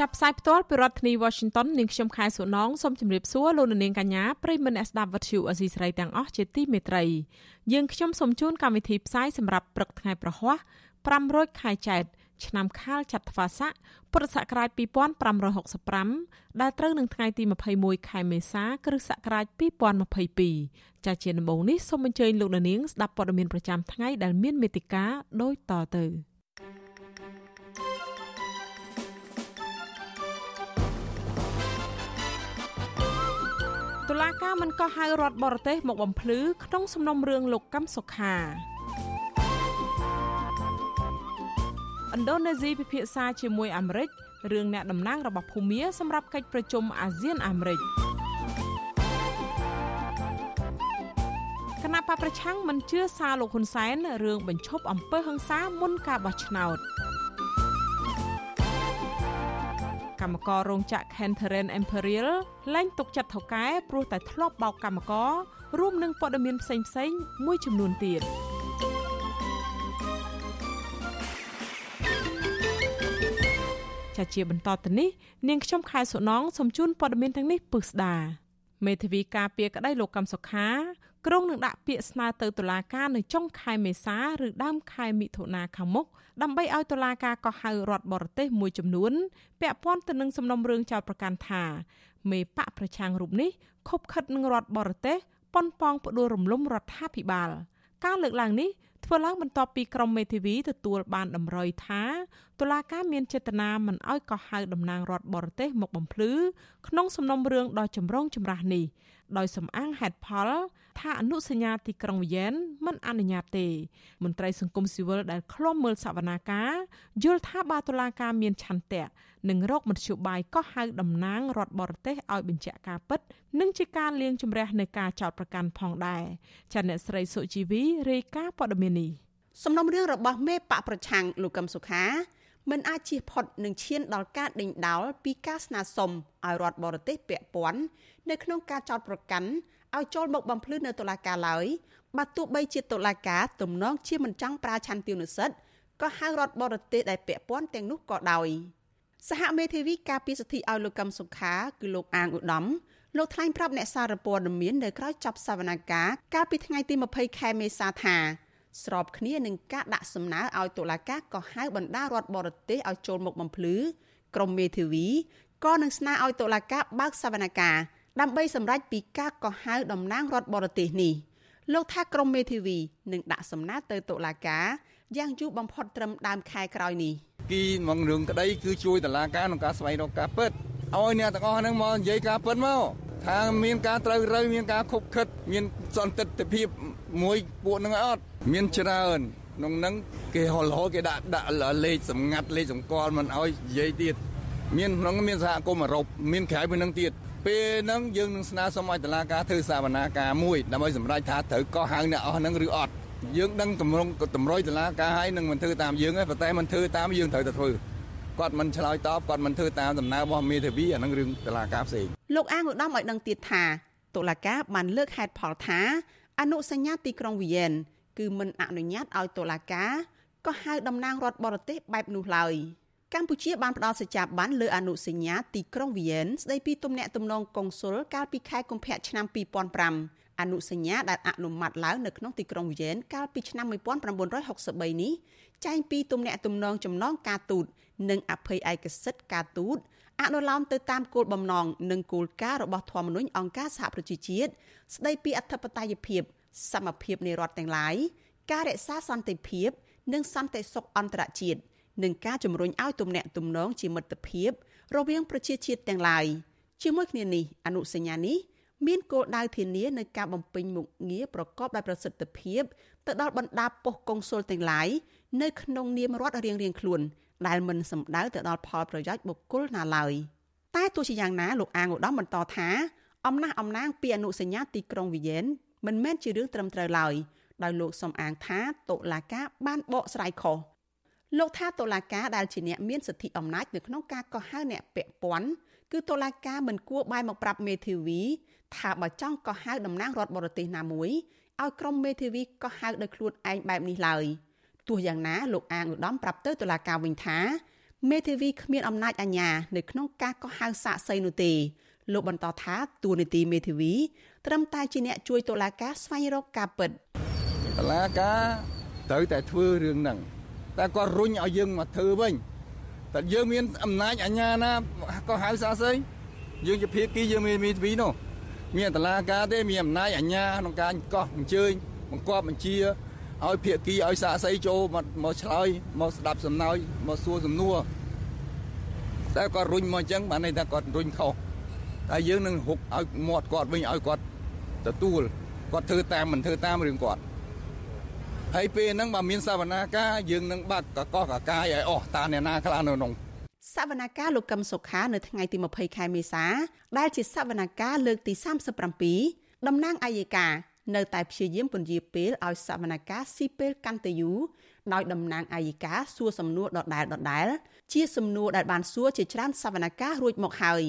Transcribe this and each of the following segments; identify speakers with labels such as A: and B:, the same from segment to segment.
A: ចាប់ផ្សាយផ្ទាល់ពីរដ្ឋធានី Washington នាងខ្ញុំខែសុណងសូមជម្រាបសួរលោកនាងកញ្ញាប្រិយមិត្តអ្នកស្ដាប់វិទ្យុអស៊ីសេរីទាំងអស់ជាទីមេត្រីយើងខ្ញុំសូមជូនកម្មវិធីផ្សាយសម្រាប់ព្រឹកថ្ងៃប្រហ័ស500ខែចែកឆ្នាំខាលចត្វាស័កពុរសករាជ2565ដែលត្រូវនឹងថ្ងៃទី21ខែមេសា គ្រិស្តសករាជ2022ចាជាដំបូងនេះសូមអញ្ជើញលោកនាងស្ដាប់ព័ត៌មានប្រចាំថ្ងៃដែលមានមេតិការដូចតទៅ តុលាការមិនក៏ហៅរដ្ឋបរទេសមកបំភ្លឺក្នុងសំណុំរឿងលោកកឹមសុខាឥណ្ឌូនេស៊ីពិភាក្សាជាមួយអាមេរិករឿងអ្នកតំណាងរបស់ភូមាសម្រាប់កិច្ចប្រជុំអាស៊ានអាមេរិកគណៈបកប្រឆាំងមិនជឿសារលោកហ៊ុនសែនរឿងបញ្ឈប់អំពើហិង្សាមុនការបោះឆ្នោត កម្មកររោងចក្រ Kentheren Imperial លែងទុកចិត្តថៅកែព្រោះតែធ្លាប់បោកកម្មកររួមនឹងព័ត៌មានផ្សេងៗមួយចំនួនទៀត។ចាជាបន្តទៅនេះនាងខ្ញុំខែសុណងសូមជូនព័ត៌មានទាំងនេះពឹស្ដាមេធាវីការពារក្តីលោកកំសុខា ក្រុងនឹងដាក់ពាក្យស្នើទៅតុលាការនៅចុងខែមេសាឬដើមខែមិថុនាខាងមុខដើម្បីឲ្យតុលាការកោះហៅរដ្ឋបរទេសមួយចំនួនពាក់ព័ន្ធទៅនឹងសំណុំរឿងចោតប្រកាន់ថាមេបកប្រឆាំងរូបនេះខົບខិតនឹងរដ្ឋបរទេសប៉ុនប៉ងផ្ដួលរំលំរដ្ឋាភិបាល ការលើកឡើងនេះធ្វើឡើងបន្ទាប់ពីក្រុមមេធាវីទទួលបានតម្រុយថាតុលាការមានចេតនាមិនអោយកោះហៅតំណាងរដ្ឋបរទេសមកបំភ្លឺក្នុងសំណុំរឿងដ៏ចម្រូងចម្រាសនេះដោយសំអាងហេតុផល ថាអនុសញ្ញាទីក្រុងវីយ៉ែនមិនអនុញ្ញាតទេ មន្ត្រីសង្គមស៊ីវិលដែលឃ្លាំមើលសវនាការយល់ថាបាតុលាការមានឆន្ទៈនឹងរកមធ្យោបាយកោះហៅតំណាងរដ្ឋបរទេសឲ្យបញ្ជាក់ការពិត និងជាការលាងជម្រះនៃការចោទប្រកាន់ផងដែរចាអ្នកស្រីសុជីវីរាយការណ៍ព័ត៌មាននេះ
B: សំណុំរឿងរបស់មេបកប្រឆាំងលោកកឹមសុខាមិនអាចជៀសផុតនឹងឈានដល់ការដេញដោលពីការស្នើសុំឲ្យរដ្ឋបរទេសពាក់ព័ន្ធនៅក្នុងការចោទប្រកាន់ ឲ្យចូលមកបំភ្លឺនៅតុលាការឡើយបើទោះបីជាតុលាការទំនងជាមិនចង់ប្រើឆន្ទៈនុសិទ្ធក៏ហៅរដ្ឋបរទេសដែលពាក់ព័ន្ធទាំងនោះក៏ដោយសហមេធាវីការពីសិទ្ធិឲ្យលោកកឹមសុខាគឺលោកអាងឧត្តមលោកថ្លែងប្រាប់អ្នកសារព័ត៌មាននៅក្រៅចប់សវនកម្មកាលពីថ្ងៃទី20ខែមេសាថាស្របគ្នានឹងការដាក់សំណើឲ្យតុលាការក៏ហៅបណ្ដារដ្ឋបរទេសឲ្យចូលមកបំភ្លឺក្រមមេធាវីក៏នឹងស្នើឲ្យតុលាការបើកសវនកម្ម ដើម្បីសម្រេចពីការកោះហៅតំណាងរដ្ឋបរទេសនេះលោកថាក្រមមេធាវីនឹងដាក់សំណើទៅតុលាការយ៉ាងយូរបំផុតត្រឹមដើមខែក្រោយនេះ
C: គីមករឿងក្តីគឺជួយតុលាការក្នុងការស្វែងរកការពិតឲ្យអ្នកទាំងអស់ហ្នឹងមកនិយាយការពិតមកថាមានការត្រូវរើមានការខុបខិត មានសន្តិទ្ធភាពមួយពួកនឹងអត់មានច្រើនក្នុងហ្នឹងគេហលហគេដាក់ដាក់លេខសម្ងាត់លេខសម្គាល់មិនឲ្យនិយាយទៀតមានក្នុងមានសហគមន៍អឺរ៉ុបមានក្រៅពីហ្នឹងទៀត ពេលហ្នឹងយើងនឹងស្នើសុំឲ្យតុលាការធ្វើសវនាការមួយដើម្បីសម្រេចថាត្រូវកោះហៅអ្នកអស់ហ្នឹងឬអត់យើងដឹងតម្រង់តម្រុយតុលាការឲ្យនឹងមិនធ្វើតាមយើងទេប៉ុន្តែមិនធ្វើតាមយើងត្រូវតែធ្វើគាត់មិនឆ្លើយតបគាត់មិនធ្វើតាមដំណើររបស់មេធាវីអានឹងរឿងតុលាការផ្សេង
B: លោកអាងឧត្តមឲ្យដឹងទៀតថាតុលាការបានលើកហេតុផលថាអនុសញ្ញាទីក្រុងវីយ៉ែនគឺមិនអនុញ្ញាតឲ្យតុលាការក៏ហៅតំណាងរដ្ឋបរទេសបែបនោះឡើយ កម្ពុជាបានផ្ដល់សច្ចាប័នលើអនុសញ្ញាទីក្រុងវីយ៉ែនស្ដីពីទំនាក់ទំនងកុងស៊ុលកាលពីខែកុម្ភៈឆ្នាំ2005អនុសញ្ញាដែលអនុម័តឡើងនៅក្នុងទីក្រុងវីយ៉ែនកាលពីឆ្នាំ1963នេះចែងពីទំនាក់ទំនងចំណងការទូត និងអភ័យឯកសិទ្ធិការទូតអនុលោមទៅតាមគោលបំណងនិងគោលការណ៍របស់ធម្មនុញ្ញអង្គការសហប្រជាជាតិស្ដីពីអធិបតេយ្យភាព សមភាពនៃរដ្ឋទាំងឡាយការរក្សាសន្តិភាព និងសន្តិសុខអន្តរជាតិ និងការជំរុញឲ្យទំនាក់ទំនងជាមិត្តភាព រវាងប្រជាជាតិទាំងឡាយជាមួយគ្នានេះអនុសញ្ញានេះមានគោលដៅធានានៅការបំពេញមុខងារប្រកបដោយប្រសិទ្ធភាពទៅដល់បណ្ដាប៉ុស្តិ៍កុងស៊ុលទាំងឡាយនៅក្នុងនាមរដ្ឋរៀងៗខ្លួន ដែលមិនសំដៅទៅដល់ផលប្រយោជន៍បុគ្គលណាឡើយតែទោះជាយ៉ាងណាលោកអាងឧត្តមបន្តថាអំណះអំណាងពីអនុសញ្ញាទីក្រុងវីយ៉ែនមិនមែនជារឿងត្រឹមត្រូវឡើយដោយលោកសំអាងថាតុលាការបានបកស្រាយខុស លោកថាតុលាការដែលជាអ្នកមានសិទ្ធិអំណាចនៅក្នុងការកោះហៅអ្នកពាក់ព័ន្ធគឺតុលាការមិនគួរបែរមកប្រាប់មេធាវីថាបើចង់កោះហៅតំណាងរដ្ឋបរទេសណាមួយឲ្យក្រុមមេធាវីកោះហៅដោយខ្លួនឯងបែបនេះឡើយទោះយ៉ាងណាលោកអាងឧត្តមប្រាប់ទៅតុលាការវិញថាមេធាវីគ្មានអំណាចអាជ្ញានៅក្នុងការកោះហៅសាកសីនោះទេលោកបន្តថាទួលនីតិមេធាវីត្រឹមតែជាអ្នកជួយតុលាការស្វែងរកការពិត
C: តុលាការត្រូវតែធ្វើរឿងហ្នឹង តែគាត់រុញឲ្យយើងមកធ្វើវិញតែយើងមានអំណាចអាជ្ញាណាក៏ហៅសាស័យយើងជាភាគីយើងមានមេធាវីនោះមានតឡាការទេមានអំណាចអាជ្ញាក្នុងការកោះអញ្ជើញបង្គាប់បញ្ជាឲ្យភាគីឲ្យសាកសីចូលមកមកឆ្លើយមកស្ដាប់សំណើចមកសួរសំណួរតែគាត់រុញមកអញ្ចឹងបានន័យថាគាត់រុញខុសតែយើងនឹងហុកឲ្យមាត់គាត់វិញឲ្យគាត់ទទួលគាត់ធ្វើតាមមិនធ្វើតាមរឿងគាត់ ហើយពេលហ្នឹងបើមានសវនាការយើងនឹងបាត់កកកកាយឲ្យអស់តាអ្នកណាខ្លះនៅក្នុង
B: សវនាការលោកកឹមសុខានៅថ្ងៃទី20ខែមេសា ដែលជាសវនាការលើកទី37តំណាងអัยការនៅតែព្យាយាមពន្យាពេលឲ្យសវនកម្មស៊ីពេលកាន់តែយូរដោយតំណាងអាយកាសួរសំណួរដដែលដដែលជាសំណួរដែលបានសួរជាច្រើនសវនកម្មរួចមកហើយ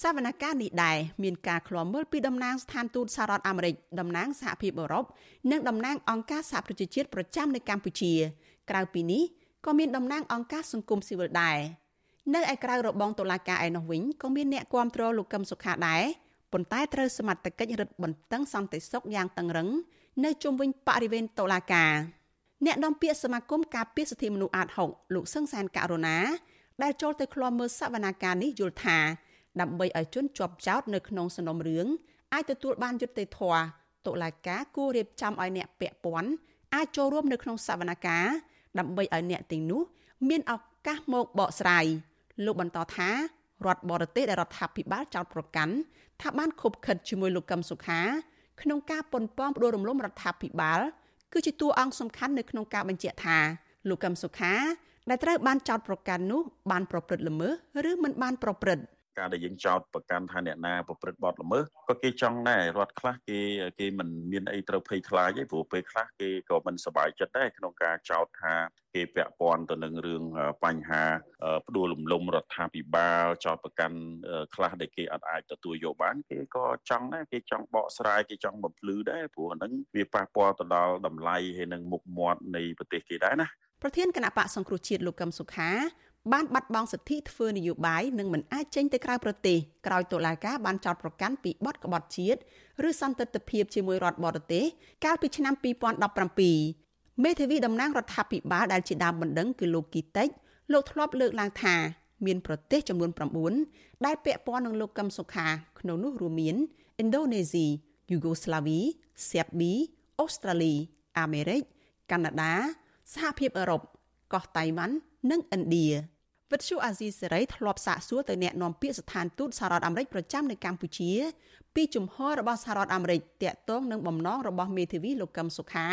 B: សវនកម្មនេះដែរមានការឃ្លាំមើលពីតំណាងស្ថានទូតសហរដ្ឋអាមេរិកតំណាងសហភាពអឺរ៉ុបនិងតំណាងអង្គការសហប្រជាជាតិប្រចាំនៅកម្ពុជា ក្រៅពីនេះក៏មានតំណាងអង្គការសង្គមស៊ីវិលដែរនៅឯក្រៅរបងតុលាការឯនោះវិញក៏មានអ្នកគាំទ្រលោកកឹមសុខាដែរប៉ុន្តែត្រូវសមត្ថកិច្ចរឹតបន្តឹងសន្តិសុខយ៉ាងតឹងរឹងនៅជុំវិញបរិវេណតុលាការអ្នកនាំពាក្យសមាគមការពារសិទ្ធិមនុស្សអាត6លោកសឹងសានករណាដែលចូលទៅឃ្លាំមើលសវនាការនេះយល់ថា ដើម្បីឲ្យជនជាប់ចោតនៅក្នុងសំណុំរឿងអាចទទួលបានយុត្តិធម៌តុលាការគួររៀបចំឲ្យអ្នកពាក់ព័ន្ធអាចចូលរួមនៅក្នុងសវនាការដើម្បីឲ្យអ្នកទាំងនោះមានឱកាសមកបកស្រាយលោកបន្តថារដ្ឋបរទេសដែលរដ្ឋាភិបាលចោទប្រកាន់ថាបានខົບខិតជាមួយលោកកឹមសុខា ក្នុងការប៉ុនប៉ងផ្ដួលរំលំរដ្ឋាភិបាល គឺជាតួអង្គសំខាន់នៅក្នុងការបញ្ជាក់ថាលោកកឹមសុខាដែលត្រូវបានចោទប្រកាន់នោះបានប្រព្រឹត្តល្មើសឬមិនបានប្រព្រឹត្ត
D: ការដែលយើងចោទប្រកាន់ថាអ្នកណាប្រព្រឹត្តបទល្មើសក៏គេចង់ដែររដ្ឋខ្លះគេគេមិនមានអីត្រូវភ័យខ្លាចទេព្រោះពេលខ្លះគេក៏មិនសប្បាយចិត្តដែរក្នុងការចោទថាគេពាក់ព័ន្ធទៅនឹងរឿងបញ្ហាផ្ដួលរំលំរដ្ឋាភិបាលចោទប្រកាន់ខ្លះដែលគេអត់អាចទទួលយកបានគេក៏ចង់ដែរគេចង់បកស្រាយគេចង់បំភ្លឺដែរព្រោះហ្នឹងវាប៉ះពាល់ទៅដល់តម្លៃហើយនឹងមុខមាត់នៃប្រទេសគេដែរណា
B: ប្រធានគណៈបកសង្គ្រោះជាតិលោកកឹមសុខា បានបាត់បង់សិទ្ធិធ្វើនយោបាយនិងមិនអាចចេញទៅក្រៅប្រទេសក្រោយតុលាការបានចោទប្រកាន់ពីបទក្បត់ជាតិឬសន្តិទ្ធភាពជាមួយរដ្ឋបរទេសកាលពីឆ្នាំ2017មេធាវីតំណាងរដ្ឋាភិបាលដែលជាដើមបណ្ដឹងគឺលោកគីតិចលោកធ្លាប់លើកឡើងថាមានប្រទេសចំនួន9ដែលពាក់ព័ន្ធនឹងលោកកឹមសុខាក្នុងនោះរួមមានឥណ្ឌូនេស៊ីយូហ្គោស្លាវីសេប៊ីអូស្ត្រាលីអាមេរិកកាណាដាសហភាពអឺរ៉ុបកោះតៃវ៉ាន់និងឥណ្ឌា វិទ្យុអាស៊ីសេរីធ្លាប់សាកសួរទៅអ្នកនាំពាក្យស្ថានទូតសហរដ្ឋអាមេរិកប្រចាំនៅកម្ពុជា ពីជំហររបស់សហរដ្ឋអាមេរិកតាក់ទងនឹងបំណងរបស់មេធាវីលោកកឹមសុខា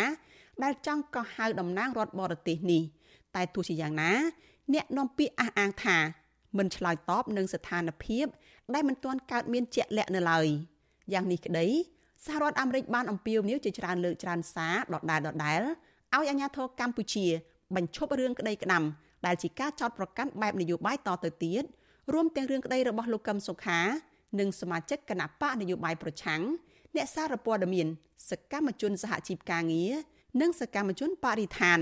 B: ដែលចង់កោះហៅតំណាងរដ្ឋបរទេសនេះតែទោះជាយ៉ាងណា អ្នកនាំពាក្យអះអាងថាមិនឆ្លើយតបនឹងស្ថានភាពដែលមិនទាន់កើតមានជាក់លាក់នៅឡើយយ៉ាងនេះក្តីសហរដ្ឋអាមេរិកបានអំពាវនាវជាច្រើនលើកច្រើនសារដដែលដដែលឲ្យអាជ្ញាធរកម្ពុជាបញ្ឈប់រឿងក្តីក្តាំ ដែលជាការចោទប្រកាន់បែបនយោបាយតទៅទៀតរួមទាំងរឿងក្តីរបស់លោកកឹមសុខា និងសមាជិកគណៈបកនយោបាយប្រឆាំងអ្នកសារព័ត៌មានសកម្មជនសហជីពការងារនិងសកម្មជនបរិស្ថាន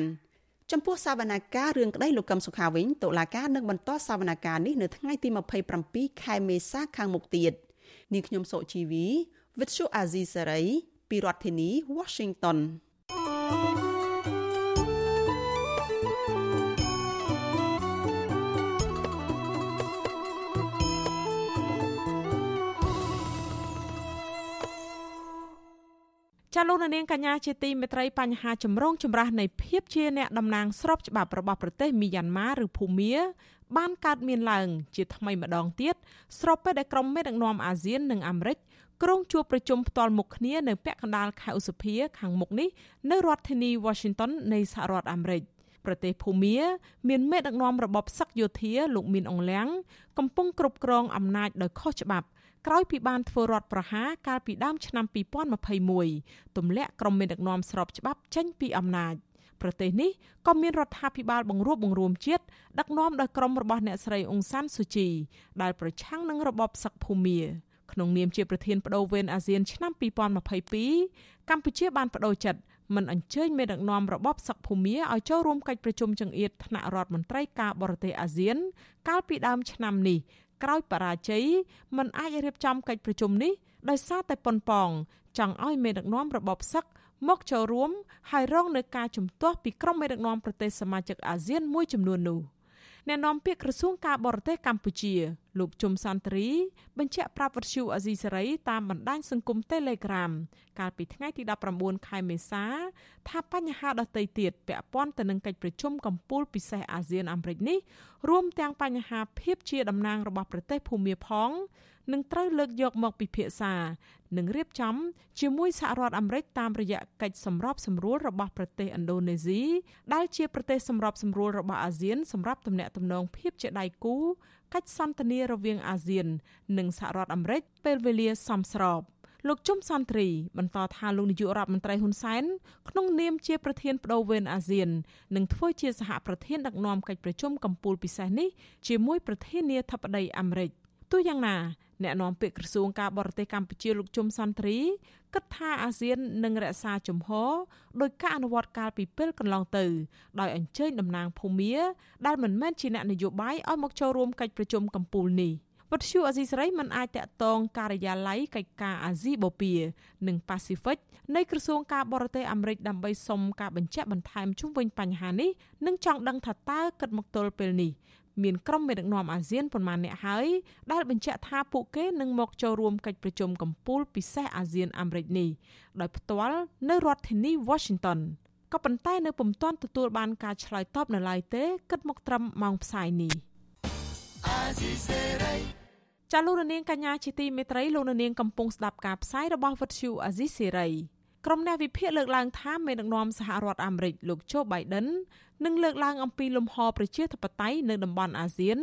B: ចំពោះសវនាការរឿងក្តីលោកកឹមសុខាវិញតុលាការនឹងបន្តសវនាការនេះនៅថ្ងៃទី27ខែមេសាខាងមុខទៀតនាងខ្ញុំសុជីវី With Shu Azizi Saray ពីរដ្ឋធានី Washington thank you
A: ចាលោកនាងកញ្ញាជាទីមេត្រីបញ្ហាចម្រូងចម្រាសនៃភាពជាអ្នកតំណាងស្របច្បាប់របស់ប្រទេសមីយ៉ាន់ម៉ាឬភូមាបានកើតមានឡើងជាថ្មីម្ដងទៀតស្របពេលដែលក្រុមមេដឹកនាំអាស៊ាននិងអាមេរិកក្រុងជួបប្រជុំផ្ទាល់មុខគ្នានៅពាក់កណ្ដាលខែឧសភាខាងមុខនេះនៅរដ្ឋធានី Washington នៃសហរដ្ឋអាមេរិកប្រទេសភូមា មានមេដឹកនាំរបបសឹកយោធាលោកមីនអងលៀងកំពុងគ្រប់គ្រងអំណាចដោយខុសច្បាប់ ក្រោយពីបានធ្វើរដ្ឋប្រហារកាលពីដើមឆ្នាំ2021ទម្លាក់ក្រុមមេដឹកនាំស្របច្បាប់ចេញពីអំណាចប្រទេសនេះក៏មានរដ្ឋាភិបាលបង្រួបបង្រួមជាតិដឹកនាំដោយក្រុមរបស់អ្នកស្រីអ៊ុងសានស៊ូជីដែលប្រឆាំងនឹងរបបសឹកភូមាក្នុងនាមជាប្រធានបដូវវេនអាស៊ានឆ្នាំ2022កម្ពុជាបានបដូរចិត្តមិនអញ្ជើញមេដឹកនាំរបបសឹកភូមាឲ្យចូលរួមកិច្ចប្រជុំចង្អៀតថ្នាក់រដ្ឋមន្ត្រីការបរទេសអាស៊ាន កាលពីដើមឆ្នាំនេះ ក្រោយបរាជ័យមិនអាចរៀបចំកិច្ចប្រជុំនេះដោយសារតែប៉ុនប៉ងចង់ឲ្យមេដឹកនាំរបបសឹកមកចូលរួមហើយរងនឹងការជំទាស់ពីក្រុមមេដឹកនាំប្រទេសសមាជិកអាស៊ានមួយចំនួននោះ។ អ្នកនាំពាក្យក្រសួងការបរទេសកម្ពុជាលោកជុំសន្ទ្រីបញ្ជាក់ប្រាប់វិទ្យុអាស៊ីសេរីតាមបណ្ដាញសង្គម Telegram កាលពីថ្ងៃទី19ខែមេសា ថាបញ្ហាដទៃទៀតពាក់ព័ន្ធទៅនឹងកិច្ចប្រជុំកម្ពុជាពិសេសអាស៊ានអាមេរិកនេះរួមទាំងបញ្ហាភាពជាតំណាងរបស់ប្រទេសភូមាផង នឹងត្រូវលើកយកមកពិភាក្សានិងរៀបចំជាមួយសហរដ្ឋអាមេរិកតាមរយៈកិច្ចសម្របសម្រួលរបស់ប្រទេសឥណ្ឌូនេស៊ីដែលជាប្រទេសសម្របសម្រួលរបស់អាស៊ានសម្រាប់ទំនាក់ទំនងភាពជាដៃគូកិច្ចសន្ទនារវាងអាស៊ាន និងសហរដ្ឋអាមេរិកពេលវេលាសមស្របលោកជុំសន្ទ្រីបន្តថាលោកនាយករដ្ឋមន្ត្រីហ៊ុនសែនក្នុងនាមជាប្រធានបដូវវេនអាស៊ាននឹងធ្វើជាសហប្រធានដឹកនាំកិច្ចប្រជុំកម្ពុជាពិសេសនេះជាមួយប្រធានាធិបតីអាមេរិក ទោះយ៉ាងណាអ្នកនាំពាក្យក្រសួងការបរទេសកម្ពុជាលោកជុំសន្ទ្រីគិតថាអាស៊ាននឹងរក្សាជំហរដោយការអនុវត្តកាលពីពេលកន្លងទៅ ដោយអញ្ជើញតំណាងភូមាដែលមិនមែនជាអ្នកនយោបាយឲ្យមកចូលរួមកិច្ចប្រជុំកម្ពុជានេះវត្តឈូអេស៊ីសរ៉ៃមិនអាចតាក់ទងការិយាល័យកិច្ចការអាស៊ីបូព៌ានិងប៉ាស៊ីហ្វិកនៃក្រសួងការបរទេសអាមេរិកដើម្បីសុំការបញ្ជាក់បន្ថែមជុំវិញបញ្ហានេះនិងចង់ដឹងថាតើគិតមកទល់ពេលនេះ មានក្រុមមេដឹកនាំអាស៊ានប៉ុន្មានអ្នកហើយដែលបញ្ជាក់ថាពួកគេនឹងមកចូលរួមកិច្ចប្រជុំកំពូលពិសេសអាស៊ានអាមេរិកនេះដោយផ្ទាល់នៅរដ្ឋធានី Washington ក៏ប៉ុន្តែនៅពុំទាន់ទទួលបានការឆ្លើយតបនៅឡើយទេគិតមកត្រឹមម៉ោងផ្សាយនេះចាលោកនាងកញ្ញាជាទីមេត្រីលោកនាងកំពុងស្ដាប់ការផ្សាយរបស់វិទ្យុអាស៊ីសេរី ក្រុមអ្នកវិភាគលើកឡើងថាមេដឹកនាំសហរដ្ឋអាមេរិកលោកโจ Biden នឹងលើកឡើងអំពីលំហប្រជាធិបតេយ្យនៅតំបន់អាស៊ាន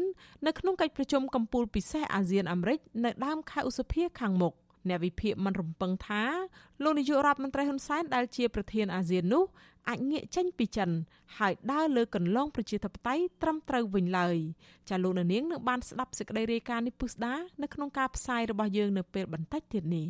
A: នៅក្នុងកិច្ចប្រជុំកំពូលពិសេសអាស៊ានអាមេរិកនៅដើមខែឧសភាខាងមុខអ្នកវិភាគមិនរំពឹងថាលោកនាយករដ្ឋមន្ត្រីហ៊ុនសែនដែលជាប្រធានអាស៊ាននោះអាចងាកចេញពីចិន ហើយដើរលើកន្លងប្រជាធិបតេយ្យត្រឹមត្រូវវិញឡើយចាលោកនាងនឹងបានស្ដាប់សេចក្តីរាយការណ៍នេះពុស្ដានៅក្នុងការផ្សាយរបស់យើងនៅពេលបន្តិចទៀតនេះ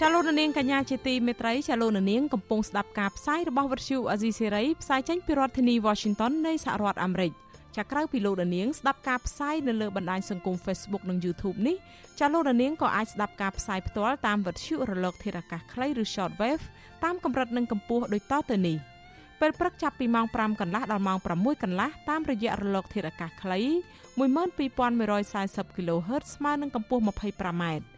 A: ចាលោកនាងកញ្ញាជាទីមេត្រីចាលោកនាងកំពុងស្ដាប់ការផ្សាយរបស់វិទ្យុអាស៊ីសេរីផ្សាយចេញពីរដ្ឋធានី Washington នៃសហរដ្ឋអាមេរិកចាក្រៅពីលោកនាងស្ដាប់ការផ្សាយនៅលើបណ្ដាញសង្គម Facebook និង YouTube នេះចាលោកនាងក៏អាចស្ដាប់ការផ្សាយផ្ទាល់តាមវិទ្យុរលក ធារកាសខ្លីឬ Shortwave តាមកម្រិតនិងកម្ពស់ដូចតទៅនេះពេលព្រឹកចាប់ពីម៉ោង5កន្លះដល់ម៉ោង6កន្លះតាមរយៈរលក ធារកាសខ្លី12140 kHz ស្មើនឹងកម្ពស់ 25m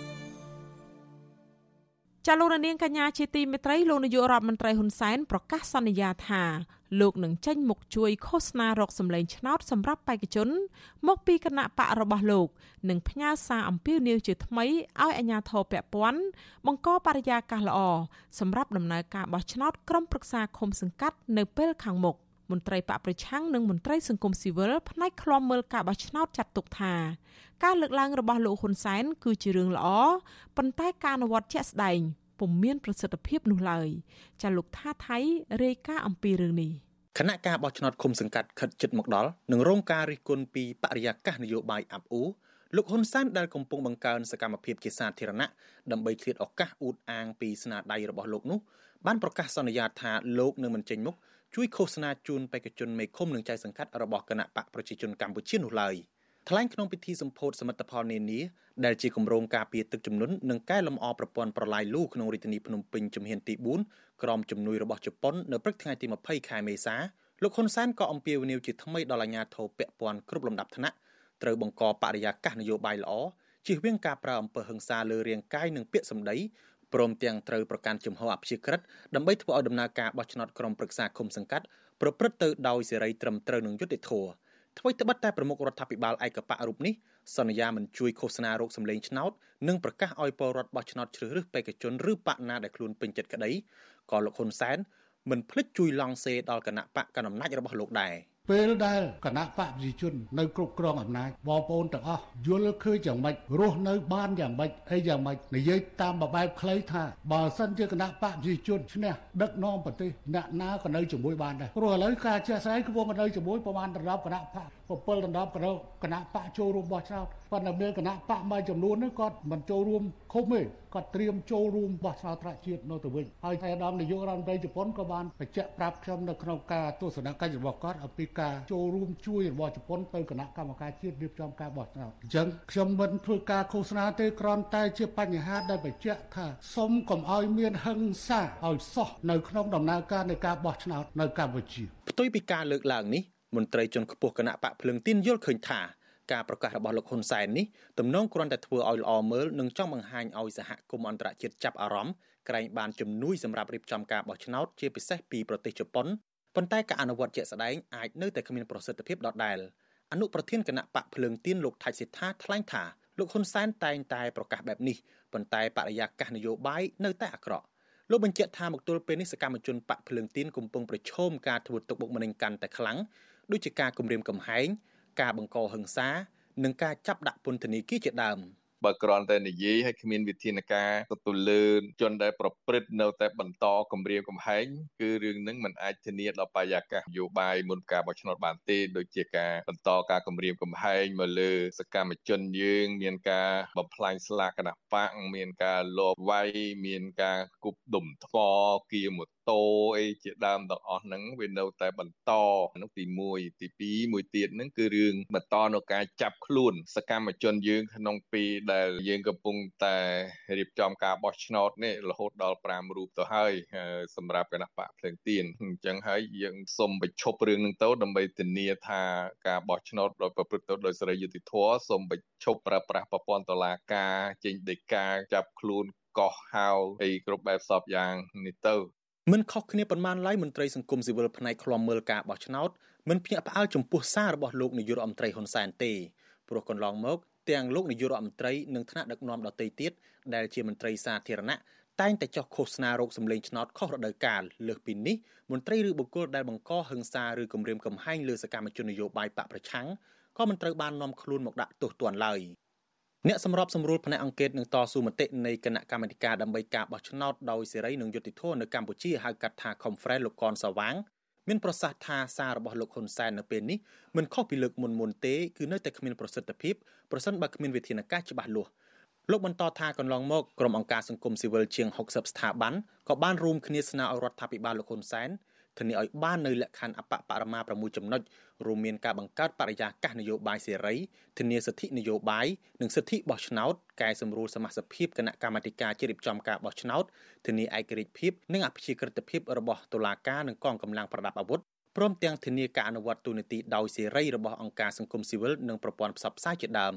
A: ចាលោកនាងកញ្ញាជាទីមេត្រីលោកនាយករដ្ឋមន្ត្រីហ៊ុនសែនប្រកាសសន្យាថាលោកនឹងចេញមុខជួយឃោសនារកសម្លេងឆ្នោតសម្រាប់បេក្ខជន មកពីគណៈបករបស់លោកនិងផ្ញើសារអំពាវនាវជាថ្មីឲ្យអាជ្ញាធរពាក់ព័ន្ធបង្កបរិយាកាសល្អសម្រាប់ដំណើរការបោះឆ្នោតក្រុមប្រឹក្សាឃុំសង្កាត់នៅពេលខាងមុខ មន្ត្រីបកប្រឆាំងនិងមន្ត្រីសង្គមស៊ីវិលផ្នែកឃ្លាំមើលការបោះឆ្នោតចាត់ទុកថាការលើកឡើងរបស់លោកហ៊ុនសែនគឺជារឿងល្អប៉ុន្តែការអនុវត្តជាក់ស្ដែងពុំមានប្រសិទ្ធភាពនោះឡើយចាលោកថាថៃរាយការណ៍អំពីរឿងនេះ
E: គណៈការបោះឆ្នោតឃុំសង្កាត់ខិតជិតមកដល់នឹងរងការរិះគន់ពីបរិយាកាសនយោបាយអាប់អ៊ូលោកហ៊ុនសែនដែលកំពុងបង្កើនសកម្មភាពជាសាធារណៈដើម្បីឃ្លាតឱកាសអួតអាងពីស្នាដៃរបស់លោកនោះបានប្រកាសសន្យាថាលោកនឹងមិនចេញមុខ ជួយឃោសនាជូនបេក្ខជនមេឃុំនិងចៅសង្កាត់របស់គណៈបកប្រជាជនកម្ពុជានោះឡើយ។ថ្លែងក្នុងពិធីសម្ពោធសមិទ្ធផលនានាដែលជាគម្រោងការពារទឹកជំនន់និងកែលម្អប្រព័ន្ធប្រឡាយលូក្នុងរាជធានីភ្នំពេញជំហានទី4ក្រោមជំនួយរបស់ជប៉ុននៅព្រឹកថ្ងៃទី20ខែមេសាលោកហ៊ុនសែនក៏អំពាវនាវជាថ្មីដល់អាជ្ញាធរពាក់ព័ន្ធគ្រប់លំដាប់ថ្នាក់ត្រូវបង្កបរិយាកាសនយោបាយល្អជៀសវាងការប្រើអំពើហិង្សាលើរាងកាយនិងពាក្យសម្ដី ព្រមទាំងត្រូវប្រកាន់ជំហរអព្យាក្រឹតដើម្បីធ្វើឲ្យដំណើរការបោះឆ្នោតក្រុមប្រឹក្សាឃុំសង្កាត់ប្រព្រឹត្តទៅដោយសេរីត្រឹមត្រូវនិងយុត្តិធម៌អ្វីត្បិតតែប្រមុខរដ្ឋាភិបាលឯកបៈរូបនេះសន្យាមិនជួយឃោសនារោគសម្លេងឆ្នោតនិងប្រកាសឲ្យពលរដ្ឋបោះឆ្នោតជ្រើសរើសបេក្ខជនឬបកណាដែលខ្លួនពេញចិត្តក្តីក៏លោកហ៊ុនសែនមិនភ្លេចជួយឡង់សេដល់គណៈបកកណ្ដាលអំណាចរបស់លោកដែរ។
F: ពេលដែលគណៈបកប្រជាជននៅគ្រប់គ្រងអំណាចបងប្អូនទាំងអស់យល់ឃើញយ៉ាងម៉េចរស់នៅបានយ៉ាងម៉េចអីយ៉ាងម៉េចនិយាយតាមបែបខ្លីថាបើសិនជាគណៈបកប្រជាជនឈ្នះដឹកនាំប្រទេសអ្នកណាក៏នៅជាមួយបានដែរព្រោះឥឡូវការជាស្រ័យគឺវងនៅជាមួយប្រមាណដណ្ដប់គណៈបក7ដណ្ដប់គណៈបកចូលរួមបោះឆ្នោតប៉ុន្តែមានគណៈបកមួយចំនួននេះគាត់មិនចូលរួមឃុំទេគាត់ត្រៀមចូលរួមបោះឆ្នោតត្រាក់ជាតិនៅទៅវិញហើយឯកឧត្តមនាយករដ្ឋមន្ត្រីជប៉ុនក៏បានបញ្ជាក់ប្រាប់ខ្ញុំនៅក្នុងការទស្សនកិច្ចរបស់គាត់អំពីការចូលរួមជួយរបស់ជប៉ុនទៅគណៈកម្មការជាតិរៀបចំការបោះឆ្នោតអញ្ចឹងខ្ញុំមិនធ្វើការឃោសនាទេគ្រាន់តែជាបញ្ហាដែលបញ្ជាក់ថាសុំកុំឲ្យមានហិង្សាឲ្យសោះនៅក្នុងដំណើរការនៃការបោះឆ្នោតនៅកម្ពុជា
E: ផ្ទុយពីការលើកឡើងនេះមន្ត្រីជាន់ខ្ពស់គណៈបកភ្លឹងទីនយល់ឃើញថាការប្រកាសរបស់លោកហ៊ុនសែននេះទំនងគ្រាន់តែធ្វើឲ្យល្អមើលនិងចង់បង្ហាញឲ្យសហគមន៍អន្តរជាតិចាប់អារម្មណ៍ក្រែងបានជំនួយសម្រាប់រៀបចំការបោះឆ្នោតជាពិសេសពីប្រទេសជប៉ុន ប៉ុន្តែការអនុវត្តជាក់ស្ដែងអាចនៅតែគ្មានប្រសិទ្ធភាពដដែលអនុប្រធានគណៈបកភ្លើងទៀនលោកថៃសិដ្ឋាថ្លែងថាលោកហ៊ុនសែនតែងតែប្រកាសបែបនេះប៉ុន្តែបរិយាកាសនយោបាយនៅតែអាក្រក់លោកបញ្ជាក់ថាមកទល់ពេលនេះសកម្មជនបកភ្លើងទៀនកំពុងប្រឈមការធ្វើទុកបុកម្នេញកាន់តែខ្លាំងដូចជាការគំរាមកំហែងការបង្កហិង្សា និងការចាប់ដាក់ពន្ធនាគារជាដើម។
G: បើគ្រាន់តែនិយាយហើយគ្មានវិធានការទទួលលើជនដែលប្រព្រឹត្តនៅតែបន្តគម្រាមកំហែងគឺរឿងនឹងមិនអាចធានាដល់បរិយាកាសនយោបាយមុនការបោះឆ្នោតបានទេដូចជាការបន្តការគម្រាមកំហែងមកលើសកម្មជនយើងមានការបំផ្លាញស្លាកគណៈបកមានការលបវាយមានការគប់ដុំថ្មគៀម៉ូ តូអីជាដើមទាំងអស់ហ្នឹងវានៅតែបន្តនោះទី1ទី2មួយទៀតហ្នឹងគឺរឿងបន្តនៅការចាប់ខ្លួនសកម្មជនយើងក្នុងពីដែលយើងកំពុងតែរៀបចំការបោះឆ្នោតនេះរហូតដល់5រូបទៅហើយសម្រាប់គណៈបកភ្លើងទៀនអញ្ចឹងហើយយើងសូមបញ្ឈប់រឿងនឹងទៅដើម្បីធានាថាការបោះឆ្នោតដោយប្រព្រឹត្តទៅដោយសេរីយុត្តិធម៌សូមបញ្ឈប់ប្រើប្រាស់ប្រព័ន្ធតុលាការចេញដីកាចាប់ខ្លួនកោះហៅអីគ្រប់បែបសពយ៉ាងនេះទៅ
E: មិនខុសគ្នាប៉ុន្មានឡើយមន្ត្រីសង្គមស៊ីវិលផ្នែកឃ្លាំមើលការបោះឆ្នោតមិនភ្ញាក់ផ្អើលចំពោះសាររបស់លោកនាយករដ្ឋមន្ត្រីហ៊ុនសែនទេព្រោះកន្លងមកទាំងលោកនាយករដ្ឋមន្ត្រីនិងថ្នាក់ដឹកនាំដទៃទៀតដែលជាមន្ត្រីសាធារណៈតែងតែចោះឃោសនារោគសម្លេងឆ្នោតខុសរដូវកាលលើសពីនេះមន្ត្រីឬបុគ្គលដែលបង្កហិង្សាឬគំរាមកំហែងលើសកម្មជននយោបាយបកប្រឆាំងក៏មិនត្រូវបាននាំខ្លួនមកដាក់ទោសទណ្ឌឡើយ អ្នកសម្របសម្រួលផ្នែកអង្គការនឹងតស៊ូមតិនៃគណៈកម្មាធិការដើម្បីការបោះឆ្នោតដោយសេរីនិងយុត្តិធម៌នៅកម្ពុជាហៅកាត់ថា Conference លោកកនសវាងមានប្រសាសន៍ថាសាររបស់លោកហ៊ុនសែននៅពេលនេះមិនខុសពីលើកមុនមុនទេគឺនៅតែគ្មានប្រសិទ្ធភាពប្រសិនបើគ្មានវិធានការច្បាស់លាស់លោកបន្តថាកន្លងមកក្រុមអង្គការសង្គមស៊ីវិលជាង60ស្ថាប័នក៏បានរួមគ្នាស្នើឲ្យរដ្ឋាភិបាលលោកហ៊ុនសែន ធានាឲ្យបាននៅលក្ខខណ្ឌអបបរមា6ចំណុចរួមមានការបង្កើតបរិយាកាសនយោបាយសេរីធានាសិទ្ធិនយោបាយនិងសិទ្ធិបោះឆ្នោតកែសម្រួលសមាជិកភាពគណៈកម្មាធិការជ្រៀបចំការបោះឆ្នោតធានាឯករាជ្យភាពនិងអព្យាក្រឹតភាពរបស់តុលាការនិងកងកម្លាំងប្រដាប់អាវុធព្រមទាំងធានាការអនុវត្តទូនីតិដោយសេរីរបស់អង្គការសង្គមស៊ីវិលនិងប្រព័ន្ធផ្សព្វផ្សាយជាដើម